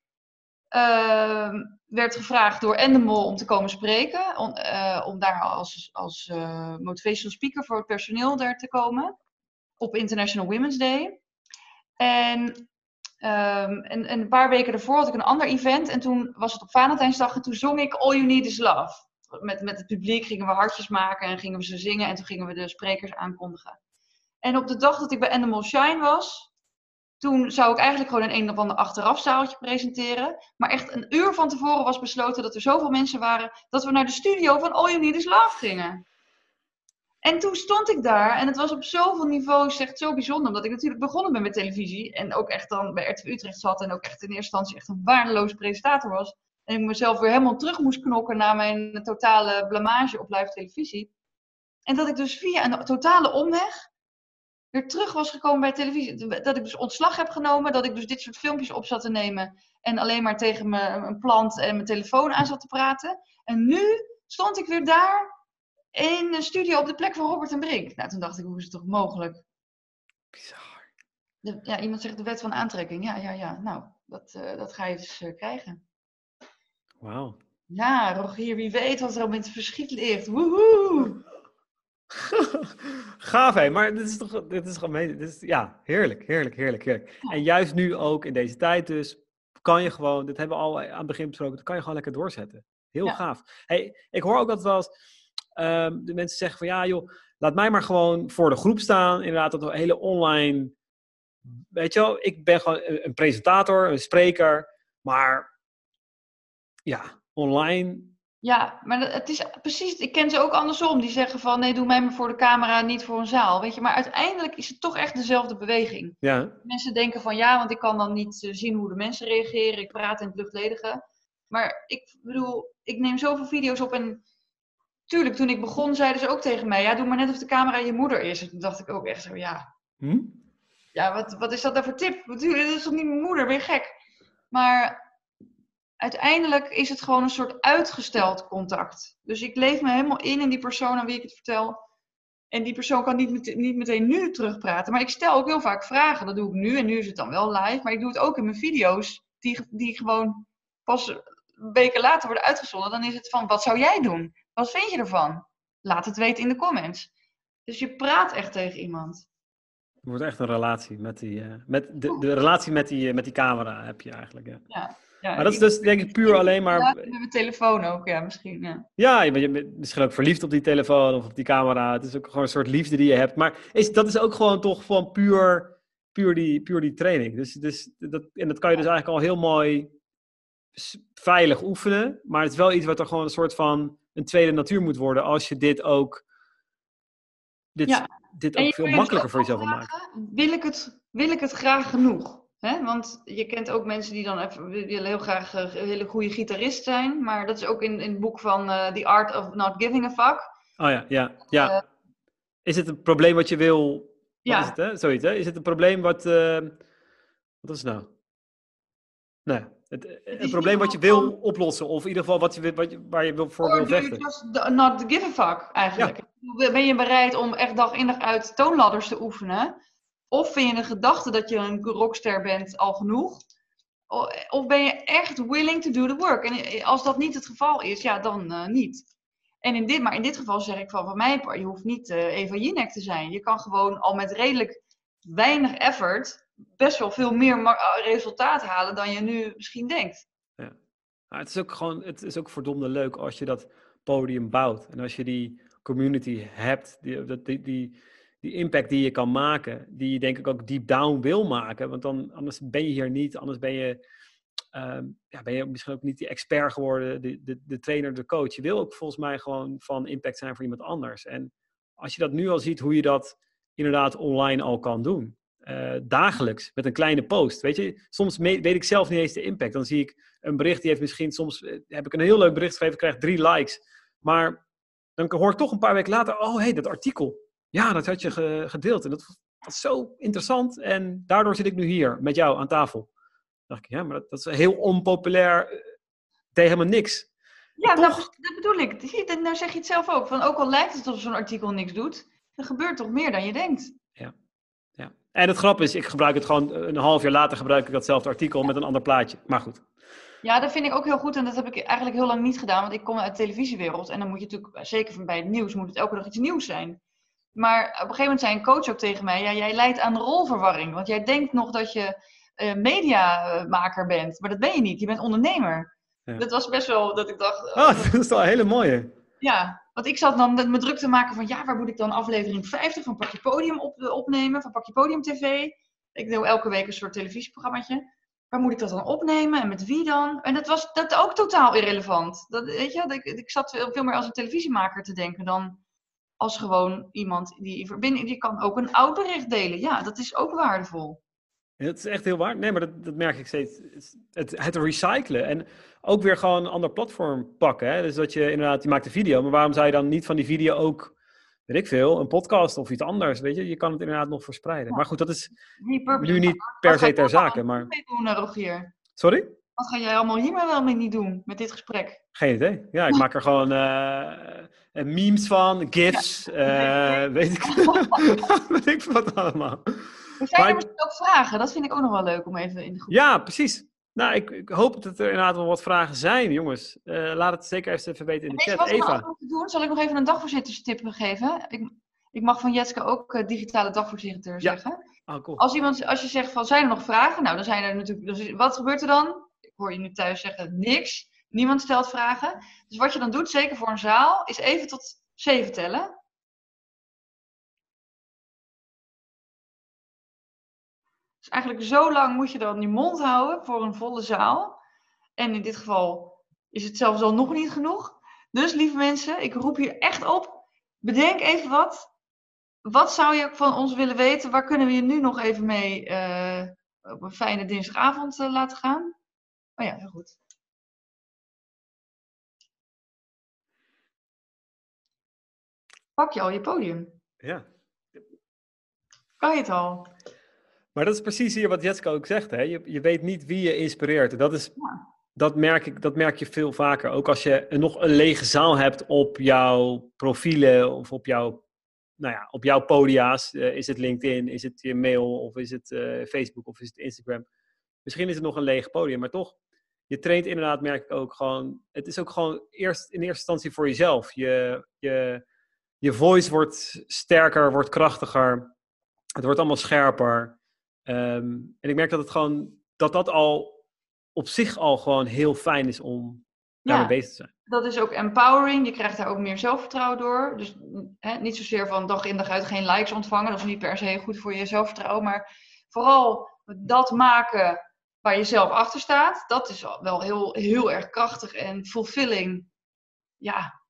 uh, werd gevraagd door Endemol om te komen spreken. Om, uh, om daar als, als uh, motivational speaker voor het personeel daar te komen. Op International Women's Day. En, en, en, een paar weken daarvoor had ik een ander event. En toen was het op Valentijnsdag en toen zong ik All You Need Is Love. Met, met het publiek gingen we hartjes maken en gingen we ze zingen. En toen gingen we de sprekers aankondigen. En op de dag dat ik bij Endemol Shine was, toen zou ik eigenlijk gewoon in een of ander achterafzaaltje presenteren. Maar echt een uur van tevoren was besloten dat er zoveel mensen waren dat we naar de studio van All You Need Is Love gingen. En toen stond ik daar en het was op zoveel niveaus echt zo bijzonder. Omdat ik natuurlijk begonnen ben met televisie en ook echt dan bij RTV Utrecht zat en ook echt in eerste instantie echt een waardeloze presentator was. En ik mezelf weer helemaal terug moest knokken naar mijn totale blamage op live televisie. En dat ik dus via een totale omweg weer terug was gekomen bij televisie. Dat ik dus ontslag heb genomen, dat ik dus dit soort filmpjes op zat te nemen en alleen maar tegen mijn plant en mijn telefoon aan zat te praten. En nu stond ik weer daar in een studio op de plek van Robert en Brink. Nou, toen dacht ik, hoe is het toch mogelijk? Bizar. De, ja, iemand zegt de wet van aantrekking. Ja, ja, ja. Nou, dat, uh, dat ga je dus uh, krijgen. Wauw. Ja, Rogier, wie weet wat er op in het verschiet ligt. Woehoe! Gaaf hé, maar dit is toch, dit is gewoon, dit is, ja, heerlijk, heerlijk, heerlijk, heerlijk. En juist nu ook in deze tijd dus, kan je gewoon, dit hebben we al aan het begin besproken, dat kan je gewoon lekker doorzetten. Heel ja. gaaf. Hey, ik hoor ook dat wel eens um, de mensen zeggen van, ja joh, laat mij maar gewoon voor de groep staan. Inderdaad, dat hele online, weet je wel, ik ben gewoon een presentator, een spreker, maar ja, online ja, maar het is precies, ik ken ze ook andersom. Die zeggen van nee, doe mij maar voor de camera, niet voor een zaal. Weet je, maar uiteindelijk is het toch echt dezelfde beweging. Ja. Mensen denken van ja, want ik kan dan niet eh, zien hoe de mensen reageren. Ik praat in het luchtledige. Maar ik bedoel, ik neem zoveel video's op en tuurlijk, toen ik begon, zeiden ze ook tegen mij: ja, doe maar net of de camera je moeder is. En toen dacht ik ook echt zo, ja. Hm? Ja, wat, wat is dat nou voor tip? Natuurlijk, dat is toch niet mijn moeder, ben je gek? Maar uiteindelijk is het gewoon een soort uitgesteld contact. Dus ik leef me helemaal in in die persoon aan wie ik het vertel. En die persoon kan niet, met, niet meteen nu terugpraten. Maar ik stel ook heel vaak vragen. Dat doe ik nu. En nu is het dan wel live. Maar ik doe het ook in mijn video's. Die, die gewoon pas weken later worden uitgezonden. Dan is het van, wat zou jij doen? Wat vind je ervan? Laat het weten in de comments. Dus je praat echt tegen iemand. Het wordt echt een relatie met die, uh, met de, de relatie met die, uh, met die camera heb je eigenlijk. Ja. ja. Ja, maar dat is dus denk ik puur alleen maar... Ja, met mijn telefoon ook, ja, misschien. Ja, ja je bent misschien ook verliefd op die telefoon of op die camera. Het is ook gewoon een soort liefde die je hebt. Maar is, dat is ook gewoon toch van puur, puur, die, puur die training. Dus, dus dat, en dat kan je dus eigenlijk al heel mooi veilig oefenen. Maar het is wel iets wat er gewoon een soort van een tweede natuur moet worden als je dit ook, dit, dit ook veel makkelijker voor jezelf wil maken. Wil ik, het, wil ik het graag genoeg? Hè? Want je kent ook mensen die dan even willen heel graag een hele goede gitarist zijn. Maar dat is ook in, in het boek van uh, The Art of Not Giving a Fuck. Oh ja, ja, ja. Uh, is het een probleem wat je wil... Wat ja. is het, hè? Zoiets, hè? Is het een probleem wat... Wat is het nou? Nee, het, een probleem wat je wil oplossen. Of in ieder geval wat je, wat je, waar je voor wil vechten. Just not give a fuck, eigenlijk. Ja. Ben je bereid om echt dag in dag uit toonladders te oefenen... Of vind je de gedachte dat je een rockster bent al genoeg? Of ben je echt willing to do the work? En als dat niet het geval is, ja, dan uh, niet. En in dit, maar in dit geval zeg ik van, van mij, je hoeft niet uh, Eva Jinek te zijn. Je kan gewoon al met redelijk weinig effort best wel veel meer eh, resultaat halen dan je nu misschien denkt. Ja. het is ook gewoon, het is ook verdomde leuk als je dat podium bouwt. En als je die community hebt, die, die, die, die impact die je kan maken, die je denk ik ook deep down wil maken. Want dan, anders ben je hier niet, anders ben je, uh, ja, ben je misschien ook niet die expert geworden, de, de, de trainer, de coach. Je wil ook volgens mij gewoon van impact zijn voor iemand anders. En als je dat nu al ziet, hoe je dat inderdaad online al kan doen. Uh, dagelijks met een kleine post. Weet je, soms weet ik zelf niet eens de impact. Dan zie ik een bericht die heeft misschien soms eh, heb ik een heel leuk bericht geschreven, krijg drie likes. Maar dan hoor ik toch een paar weken later, oh hé, hey, dat artikel. Ja, dat had je gedeeld. En dat was zo interessant. En daardoor zit ik nu hier met jou aan tafel. dacht ik, ja, maar dat, dat is heel onpopulair. Deed helemaal niks. Ja, Toch? nou, dat bedoel ik. Zie Nou zeg je het zelf ook. Van, ook al lijkt het alsof zo'n artikel niks doet, er gebeurt toch meer dan je denkt. Ja. En het grap is, ik gebruik het gewoon een half jaar later gebruik ik datzelfde artikel met een ander plaatje. Maar goed. Ja, dat vind ik ook heel goed en dat heb ik eigenlijk heel lang niet gedaan, want ik kom uit de televisiewereld en dan moet je natuurlijk, zeker van bij het nieuws, moet het elke dag iets nieuws zijn. Maar op een gegeven moment zei een coach ook tegen mij, ja, jij leidt aan rolverwarring, want jij denkt nog dat je eh, mediamaker bent, maar dat ben je niet, je bent ondernemer. Ja. Dat was best wel dat ik dacht, Oh, dat is wel een hele mooie. ja, want ik zat dan met me druk te maken van, ja, waar moet ik dan aflevering 50 van Pakje Podium op, opnemen, van Pakje Podium TV. Ik doe elke week een soort televisieprogrammaatje. Waar moet ik dat dan opnemen en met wie dan? En dat was dat ook totaal irrelevant. Dat, weet je, ik, ik zat veel meer als een televisiemaker te denken dan als gewoon iemand die verbinden. Die kan ook een oud bericht delen. Ja, dat is ook waardevol. Dat is echt heel waar. Nee, maar dat, dat merk ik steeds. Het, het recyclen en ook weer gewoon een ander platform pakken. Hè? Dus dat je inderdaad, je maakt een video, maar waarom zou je dan niet van die video ook, weet ik veel, een podcast of iets anders, weet je? Je kan het inderdaad nog verspreiden. Maar goed, dat is nu niet per se ter zake, maar... doen? Sorry? Wat ga jij allemaal hier maar wel mee niet doen met dit gesprek? Geen idee. Ja, ik maak er gewoon eh, eh, memes van, gifs, eh, weet ik weet ik wat allemaal. Er zijn Maar er misschien ook vragen. Dat vind ik ook nog wel leuk om even in de groep. Ja, precies. Nou, ik, ik hoop dat er inderdaad wel wat vragen zijn, jongens. Laat het zeker even weten in de chat. wat Eva. doen? Zal ik nog even een dagvoorzitterstip geven? Ik, ik mag van Jetske ook digitale dagvoorzitter Ja. zeggen. Oh, cool. Als, iemand, als je zegt van, zijn er nog vragen? Nou, dan zijn er natuurlijk... dus wat gebeurt er dan? Hoor je nu thuis zeggen, niks. Niemand stelt vragen. Dus wat je dan doet, zeker voor een zaal, is even tot zeven tellen. Dus eigenlijk zo lang moet je dan je mond houden voor een volle zaal. En in dit geval is het zelfs al nog niet genoeg. Dus lieve mensen, ik roep hier echt op. Bedenk even wat. Wat zou je van ons willen weten? Waar kunnen we je nu nog even mee eh, op een fijne dinsdagavond eh, laten gaan? Oh ja, heel goed. Pak je al je podium? Ja. Kan je het al? Maar dat is precies hier wat Jetska ook zegt. Hè? Je, je weet niet wie je inspireert. Dat, is, Ja. dat, merk ik, dat merk je veel vaker. Ook als je nog een lege zaal hebt op jouw profielen of op jouw, nou ja, op jouw podia's. Eh, is het LinkedIn, is het je mail of is het eh, Facebook of is het Instagram. Misschien is het nog een leeg podium, maar toch. Je traint inderdaad, merk ik ook gewoon. Het is ook gewoon eerst in eerste instantie voor jezelf. Je, je, je voice wordt sterker, wordt krachtiger. Het wordt allemaal scherper. Ehm, en ik merk dat het gewoon dat dat al op zich al gewoon heel fijn is om daarmee Ja. bezig te zijn. Dat is ook empowering. Je krijgt daar ook meer zelfvertrouwen door. Dus hè, niet zozeer van dag in dag uit geen likes ontvangen. Dat is niet per se goed voor je zelfvertrouwen. Maar vooral dat maken waar je zelf achter staat. Dat is wel heel, heel erg krachtig en fulfilling. Ja.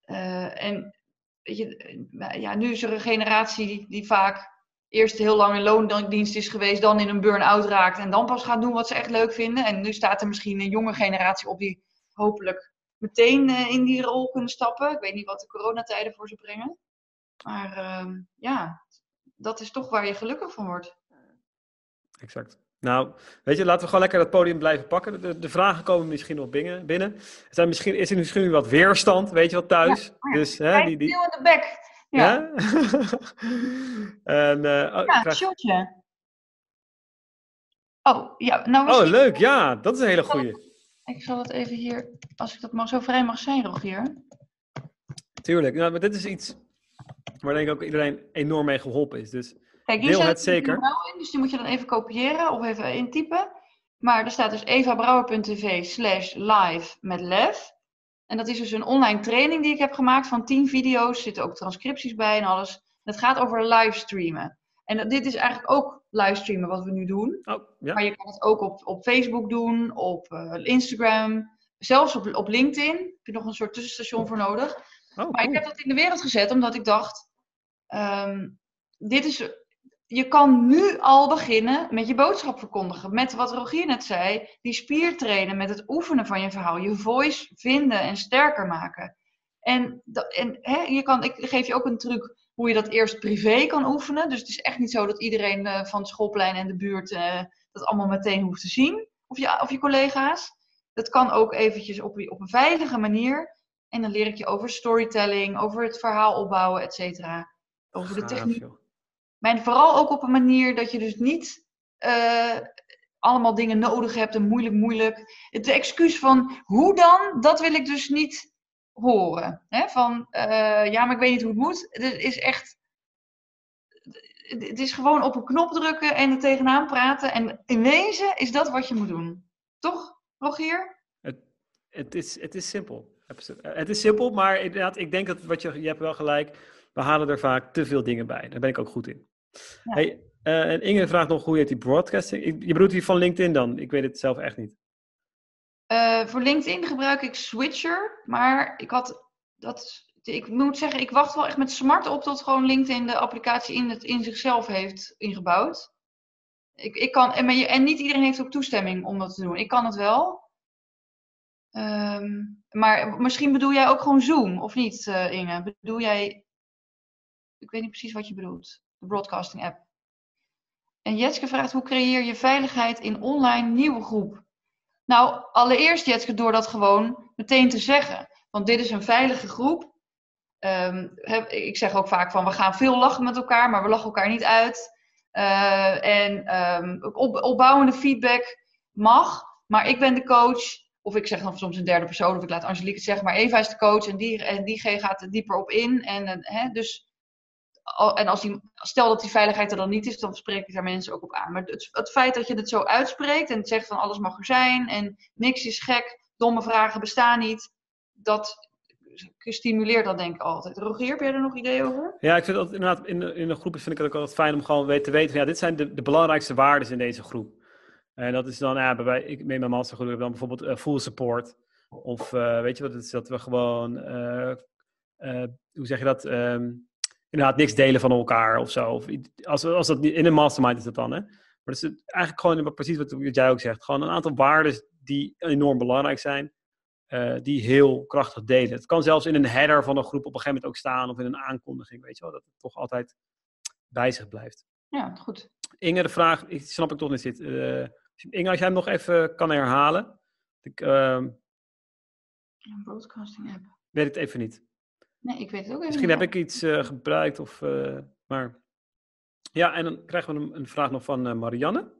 Eh, en weet je, eh, ja, nu is er een generatie die, vaak eerst heel lang in loondienst is geweest. Dan in een burn-out raakt. En dan pas gaat doen wat ze echt leuk vinden. En nu staat er misschien een jonge generatie op die hopelijk meteen eh, in die rol kunnen stappen. Ik weet niet wat de coronatijden voor ze brengen. Maar ehm, ja, dat is toch waar je gelukkig van wordt. Exact. Nou, weet je, laten we gewoon lekker dat podium blijven pakken. De, de vragen komen misschien nog binnen. binnen. Er zijn misschien, is er misschien wat weerstand, weet je wat, thuis. oh ja. Dus, hè, die, die, in de bek. Ja, en, oh, ik ja krijg- shotje. Oh, ja, nou oh, misschien- leuk, ja, dat is een hele goeie. Ik zal het even hier, als ik dat maar zo vrij mag zijn, Rogier. Tuurlijk, nou, maar dit is iets waar denk ik ook iedereen enorm mee geholpen is. Dus Kijk, hier Deel zit het zeker. In, dus die moet je dan even kopiëren of even intypen. Maar er staat dus evabrouwer.tv slash live met lef. En dat is dus een online training die ik heb gemaakt van 10 video's. Er zitten ook transcripties bij en alles. Het gaat over livestreamen. En dit is eigenlijk ook livestreamen wat we nu doen. oh, ja. Maar je kan het ook op, op Facebook doen, op eh, Instagram, zelfs op, op LinkedIn. Heb je nog een soort tussenstation voor nodig. Oh, Maar ik heb dat in de wereld gezet omdat ik dacht, ehm, dit is, je kan nu al beginnen met je boodschap verkondigen. Met wat Rogier net zei, die spiertrainen met het oefenen van je verhaal. Je voice vinden en sterker maken. En, en hè, je kan, ik geef je ook een truc hoe je dat eerst privé kan oefenen. Dus het is echt niet zo dat iedereen eh, van het schoolplein en de buurt eh, dat allemaal meteen hoeft te zien. Of je, of je collega's. dat kan ook eventjes op, op een veilige manier. En dan leer ik je over storytelling, over het verhaal opbouwen, et cetera. Over de techniek. Maar vooral ook op een manier dat je dus niet uh, allemaal dingen nodig hebt en moeilijk, moeilijk. Het excuus van hoe dan, dat wil ik dus niet horen. Hè? Van uh, ja, maar ik weet niet hoe het moet. Het is echt. Het is gewoon op een knop drukken en er tegenaan praten. En in wezen is dat wat je moet doen. Toch, Rogier? Het, het, is, het is simpel. Het is simpel, maar inderdaad, ik denk dat wat je, je hebt wel gelijk. We halen er vaak te veel dingen bij. Daar ben ik ook goed in. Hey, uh, en Inge vraagt nog hoe je die broadcasting. Je bedoelt die van LinkedIn dan? Ik weet het zelf echt niet. Uh, voor LinkedIn gebruik ik Switcher, maar ik had dat. Ik moet zeggen, ik wacht wel echt met smart op tot gewoon LinkedIn de applicatie in, het, in zichzelf heeft ingebouwd. Ik, ik kan, en, en niet iedereen heeft ook toestemming om dat te doen. Ik kan het wel. Um, maar misschien bedoel jij ook gewoon Zoom, of niet, uh, Inge? Bedoel jij. Ik weet niet precies wat je bedoelt. De broadcasting app. En Jetske vraagt, hoe creëer je veiligheid in online nieuwe groep? Nou, allereerst Jetske, door dat gewoon meteen te zeggen. Want dit is een veilige groep. Um, ik zeg ook vaak van, we gaan veel lachen met elkaar, maar we lachen elkaar niet uit. Uh, en um, op, opbouwende feedback mag, maar ik ben de coach. Of ik zeg dan soms een derde persoon, of ik laat Angelique het zeggen, maar Eva is de coach en die, en die gaat er dieper op in. En, en, hè, dus en als die, stel dat die veiligheid er dan niet is, dan spreek ik daar mensen ook op aan. Maar het, het feit dat je het zo uitspreekt en zegt van alles mag er zijn en niks is gek, domme vragen bestaan niet, dat stimuleert dat denk ik altijd. Rogier, heb jij er nog idee over? Ja, ik vind dat inderdaad in de, in de vind ik het ook altijd fijn om gewoon te weten van ja, dit zijn de, de belangrijkste waarden in deze groep. En dat is dan, ja, bij, ik met mijn mastergroep dan bijvoorbeeld uh, full support. Of uh, weet je wat het is, dat we gewoon, uh, hoe zeg je dat, um, inderdaad niks delen van elkaar of zo. Of, als, als dat in een mastermind is dat dan, hè. Maar dat is eigenlijk gewoon precies wat, wat jij ook zegt. Gewoon een aantal waarden die enorm belangrijk zijn. Uh, die heel krachtig delen. Het kan zelfs in een header van een groep op een gegeven moment ook staan. Of in een aankondiging, weet je wel. Dat het toch altijd bij zich blijft. Ja, goed. Inge, de vraag, ik snap ik toch niet zit. Uh, Inge, als jij hem nog even kan herhalen. Ik, uh, een broadcasting app. Weet het even niet. Nee, ik weet het ook even Misschien heb ik iets uh, gebruikt of... Uh, maar... Ja, en dan krijgen we een, een vraag nog van uh, Marianne.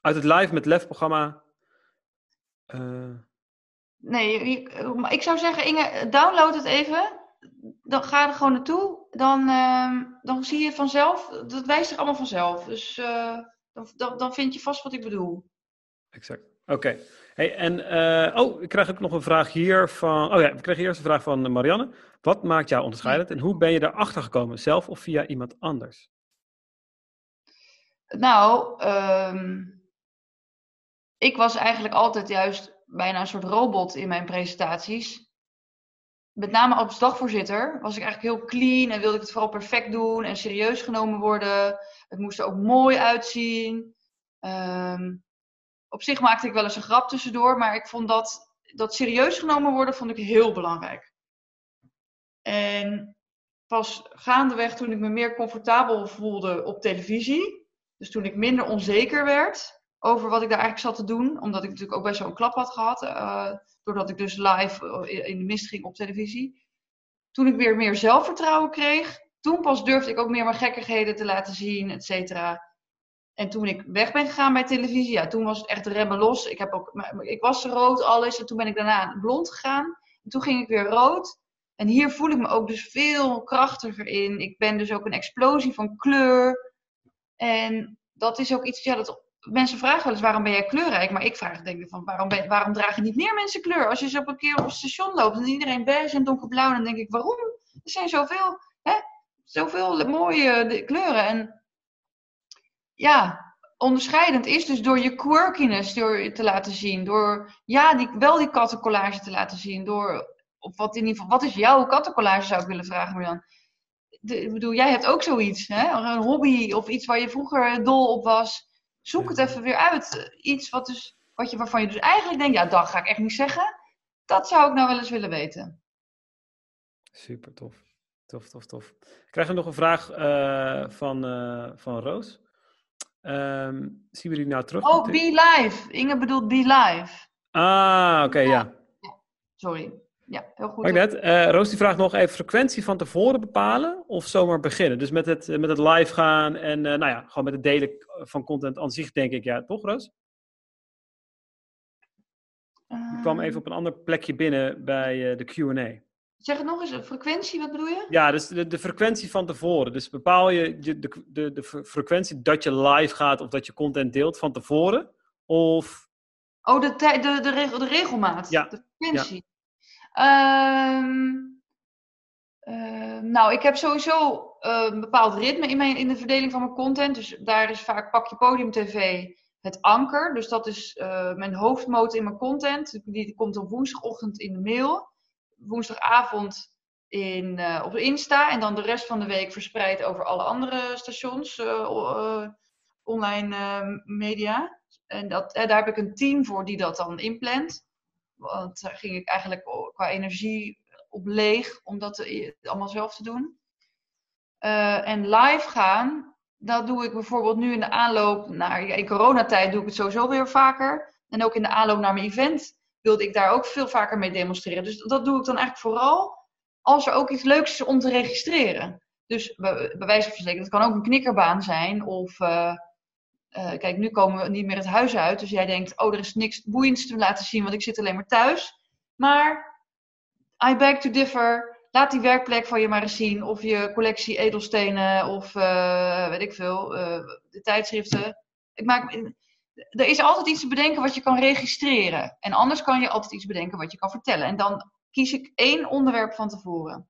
Uit het Live met Lef programma. Nee, ik zou zeggen Inge, download het even. Dan ga er gewoon naartoe. Dan, ehm, dan zie je het vanzelf. Dat wijst zich allemaal vanzelf. Dus dan, dan vind je vast wat ik bedoel. Exact. Oké. Hey, en, uh, oh, ik krijg ook nog een vraag hier van. Oh ja, we kregen eerst een vraag van Marianne. Wat maakt jou onderscheidend en hoe ben je erachter gekomen, zelf of via iemand anders? Nou, um, ik was eigenlijk altijd juist bijna een soort robot in mijn presentaties. Met name als dagvoorzitter was ik eigenlijk heel clean en wilde ik het vooral perfect doen en serieus genomen worden. Het moest er ook mooi uitzien. Um, op zich maakte ik wel eens een grap tussendoor, maar ik vond dat, dat serieus genomen worden vond ik heel belangrijk. En pas gaandeweg toen ik me meer comfortabel voelde op televisie, dus toen ik minder onzeker werd over wat ik daar eigenlijk zat te doen, omdat ik natuurlijk ook best wel een klap had gehad, uh, doordat ik dus live in de mist ging op televisie. Toen ik weer meer zelfvertrouwen kreeg, toen pas durfde ik ook meer mijn gekkigheden te laten zien, et cetera. En toen ik weg ben gegaan bij televisie, ja, toen was het echt remmen los. Ik, heb ook, ik was rood, alles. En toen ben ik daarna blond gegaan. En toen ging ik weer rood. En hier voel ik me ook dus veel krachtiger in. Ik ben dus ook een explosie van kleur. En dat is ook iets, ja, dat mensen vragen wel eens waarom ben jij kleurrijk? Maar ik vraag denk ik van waarom, ben, waarom dragen niet meer mensen kleur? Als je zo op een keer op het station loopt en iedereen beige en donkerblauw, dan denk ik waarom? Er zijn zoveel, hè, zoveel mooie kleuren. En ja, onderscheidend is dus door je quirkiness door te laten zien. Door ja, die, wel die kattencollage te laten zien. Door, of wat in ieder geval, wat is jouw kattencollage zou ik willen vragen, Marjan. De, ik bedoel, jij hebt ook zoiets, hè? een hobby of iets waar je vroeger dol op was. Zoek het even weer uit. Iets wat dus, wat je, waarvan je dus eigenlijk denkt, ja, dat ga ik echt niet zeggen. Dat zou ik nou wel eens willen weten. Super tof. Tof, tof, tof. Ik krijg nog een vraag uh, van, uh, van Roos. Ehm, zien we die nou terug? Oh, Be Live. Inge bedoelt Be Live. Ah, oké, ja. Sorry. Ja, heel goed. Maakt net. Eh, Roos die vraagt nog even frequentie van tevoren bepalen of zomaar beginnen. Dus met het, met het live gaan en eh, nou ja, gewoon met het delen van content aan zich denk ik. Ja, toch Roos? Ik kwam even op een ander plekje binnen bij uh, de Q&A. Zeg het nog eens, frequentie, wat bedoel je? Ja, dus de, de frequentie van tevoren. Dus bepaal je de, de, de, de frequentie dat je live gaat of dat je content deelt van tevoren? Of... Oh, de, de, de, regel, de regelmaat, ja. de frequentie. Ja. Um, uh, nou, ik heb sowieso uh, een bepaald ritme in, mijn, in de verdeling van mijn content. Dus daar is vaak pak je podium tv het anker. Dus dat is uh, mijn hoofdmoot in mijn content. Die komt op woensdagochtend in de mail woensdagavond in, uh, op Insta en dan de rest van de week verspreid over alle andere stations, uh, uh, online media. En dat, daar heb ik een team voor die dat dan inplant. Want daar ging ik eigenlijk qua energie op leeg om dat allemaal zelf te doen. en live gaan, dat doe ik bijvoorbeeld nu in de aanloop naar, in coronatijd doe ik het sowieso weer vaker. En ook in de aanloop naar mijn event wilde ik daar ook veel vaker mee demonstreren. Dus dat doe ik dan eigenlijk vooral als er ook iets leuks is om te registreren. Dus bij, wijze van spreken, dat kan ook een knikkerbaan zijn. Of uh, uh, kijk, nu komen we niet meer het huis uit. Dus jij denkt, oh, er is niks boeiends te laten zien, want ik zit alleen maar thuis. Maar I beg to differ. Laat die werkplek van je maar eens zien. Of je collectie edelstenen of uh, weet ik veel, de tijdschriften. Ik maak, er is altijd iets te bedenken wat je kan registreren. En anders kan je altijd iets bedenken wat je kan vertellen. En dan kies ik één onderwerp van tevoren.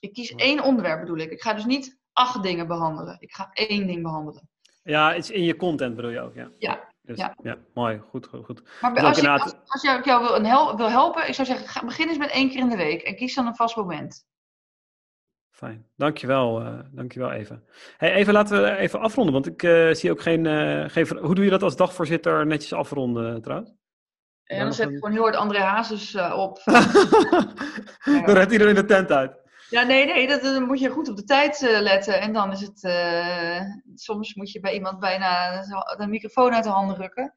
Ik kies één onderwerp bedoel ik. Ik ga dus niet acht dingen behandelen. Ik ga één ding behandelen. Ja, iets in je content bedoel je ook, ja. Ja. Dus, ja. ja. mooi, goed, goed. goed. Maar Dus als, je, inderdaad- als, als je jou wil, een hel- wil helpen, ik zou zeggen, ga, begin eens met één keer in de week. En kies dan een vast moment. Fijn, dankjewel, eh dankjewel Eva. Hey, even laten we even afronden, want ik eh, zie ook geen, geen... ver- Hoe doe je dat als dagvoorzitter netjes afronden trouwens? En Ja, dan zet ik gewoon heel hard André Hazes op. Dan redt iedereen de tent uit. Ja, nee, nee, dat, dan moet je goed op de tijd letten. En dan is het, soms moet je bij iemand bijna de microfoon uit de handen rukken.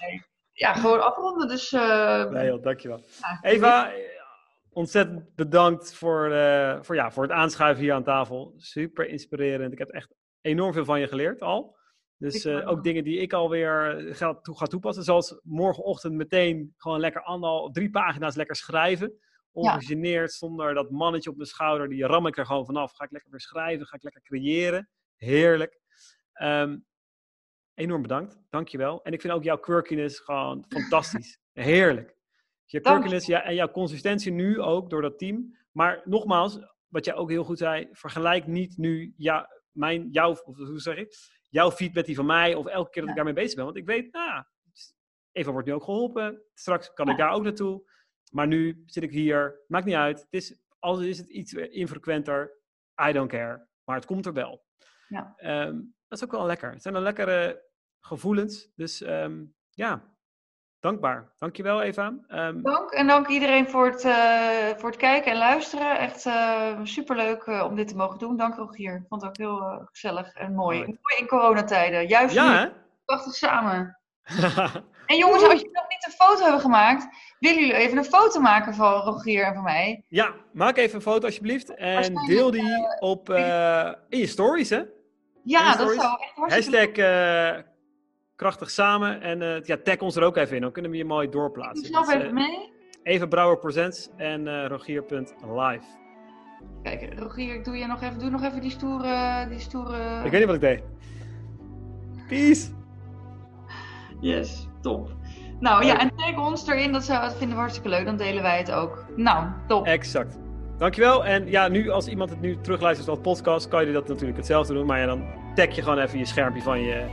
Nee. Ja, gewoon afronden. Dus, Nee joh, dankjewel. ja, Eva, ontzettend bedankt voor, eh, voor, ja, voor het aanschuiven hier aan tafel. Super inspirerend. Ik heb echt enorm veel van je geleerd al. Dus eh, ook. dingen die ik alweer ga, toe, ga toepassen. Zoals morgenochtend meteen gewoon lekker anderhalf, drie pagina's lekker schrijven. Ongegeneerd, zonder dat mannetje op mijn schouder. Die ram ik er gewoon vanaf. Ga ik lekker weer schrijven, ga ik lekker creëren. Heerlijk. Ehm, enorm bedankt. Dankjewel. En ik vind ook jouw quirkiness gewoon fantastisch. Heerlijk. Je Dank ja, en jouw consistentie nu ook door dat team. Maar nogmaals, wat jij ook heel goed zei, vergelijk niet nu ja, mijn, jouw, of hoe zeg ik, jouw feed met die van mij of elke keer dat ik daarmee bezig ben. Want ik weet, nou, Eva wordt nu ook geholpen. Straks kan ik daar ook naartoe. Maar nu zit ik hier. Maakt niet uit. Het is, als is het iets infrequenter, I don't care. Maar het komt er wel. Ja. Ehm, dat is ook wel lekker. Het zijn dan lekkere gevoelens. Dus ehm, ja, dankbaar. Dankjewel Eva. Ehm, Dank en dank iedereen voor het, eh, voor het kijken en luisteren. Echt eh, superleuk eh, om dit te mogen doen. Dank Rogier. Ik vond het ook heel gezellig en mooi. Mooi in coronatijden. Juist nu. ja, Prachtig samen. En jongens, als jullie nog niet een foto hebben gemaakt, willen jullie even een foto maken van Rogier en van mij? ja, maak even een foto alsjeblieft. En deel die op, in je stories, hè? Ja, dat stories? zou echt hartstikke Hashtag krachtig samen. En eh, ja, tag ons er ook even in. Dan kunnen we je mooi Ik doorplaatsen. doe zelf Dus, even mee. Even Brouwer Presents en eh rogier.live. Kijk, Rogier, ik doe je nog even, doe nog even die stoere, die stoere... Ik weet niet wat ik deed. Peace. Yes, top. Nou ja, en tag ons erin, dat, zou, dat vinden we hartstikke leuk. Dan delen wij het ook. Nou, top. Exact. Dankjewel. En ja, nu als iemand het nu terugluistert als podcast, kan je dat natuurlijk hetzelfde doen. Maar ja, dan tag je gewoon even je schermpje van, je,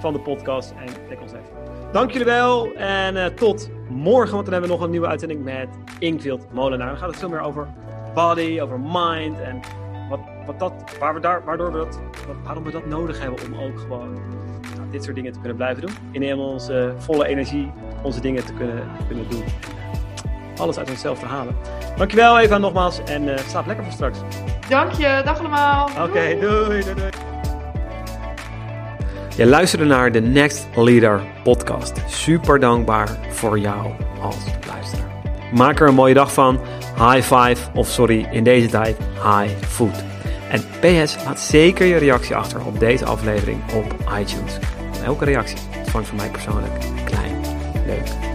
van de podcast en tag ons even. Dank jullie wel en eh, tot morgen, want dan hebben we nog een nieuwe uitzending met Inkvield Molenaar. Dan gaat het veel meer over body, over mind en wat, wat dat, waar we daar, waardoor we dat, wat- waarom we dat nodig hebben om ook gewoon nou, dit soort dingen te kunnen blijven doen. In helemaal onze volle energie onze dingen te kunnen, kunnen doen. Alles uit onszelf te halen. Dankjewel Eva nogmaals en eh slaap lekker voor straks. Dank je, dag allemaal. Oké, doei, doei, doei. Je luisterde naar de Next Leader podcast. Super dankbaar voor jou als luisteraar. Maak er een mooie dag van. High five, of sorry, in deze tijd high food. En PS, laat zeker je reactie achter op deze aflevering op iTunes. elke reactie ontvangt van mij persoonlijk klein, leuk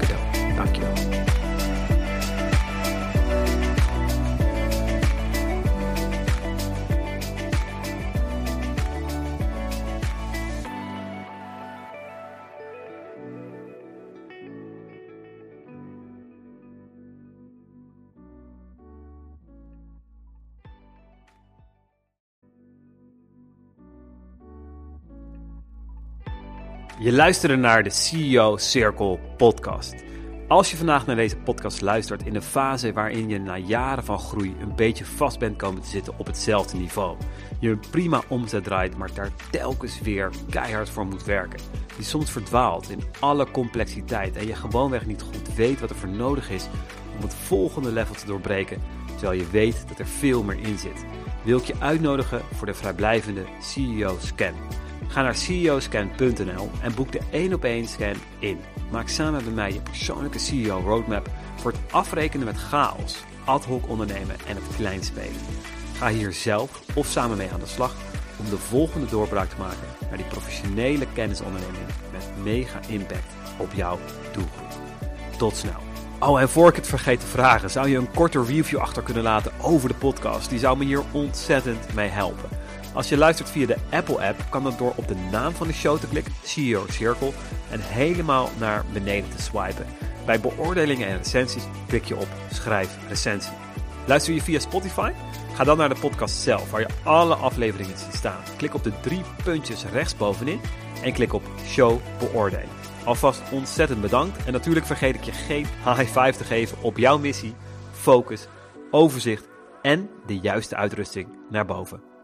Je luisterde naar de CEO Circle podcast. Als je vandaag naar deze podcast luistert in een fase waarin je na jaren van groei een beetje vast bent komen te zitten op hetzelfde niveau. Je een prima omzet draait, maar daar telkens weer keihard voor moet werken. Je soms verdwaalt in alle complexiteit en je gewoonweg niet goed weet wat er voor nodig is om het volgende level te doorbreken, terwijl je weet dat er veel meer in zit. Wil ik je uitnodigen voor de vrijblijvende CEO Scan. Ga naar ceoscan.nl en boek de 1 op 1 scan in. Maak samen met mij je persoonlijke CEO roadmap voor het afrekenen met chaos, ad hoc ondernemen en het klein spelen. Ga hier zelf of samen mee aan de slag om de volgende doorbraak te maken naar die professionele kennisonderneming met mega impact op jouw doelgroep. Tot snel. Oh, en voor ik het vergeet te vragen, zou je een korte review achter kunnen laten over de podcast? Die zou me hier ontzettend mee helpen. Als je luistert via de Apple-app, kan dat door op de naam van de show te klikken, CEO Circle, en helemaal naar beneden te swipen. Bij beoordelingen en recensies klik je op Schrijf recensie. Luister je via Spotify? Ga dan naar de podcast zelf, waar je alle afleveringen ziet staan. Klik op de drie puntjes rechtsbovenin en klik op Show beoordelen. Alvast ontzettend bedankt en natuurlijk vergeet ik je geen high five te geven op jouw missie, focus, overzicht en de juiste uitrusting naar boven.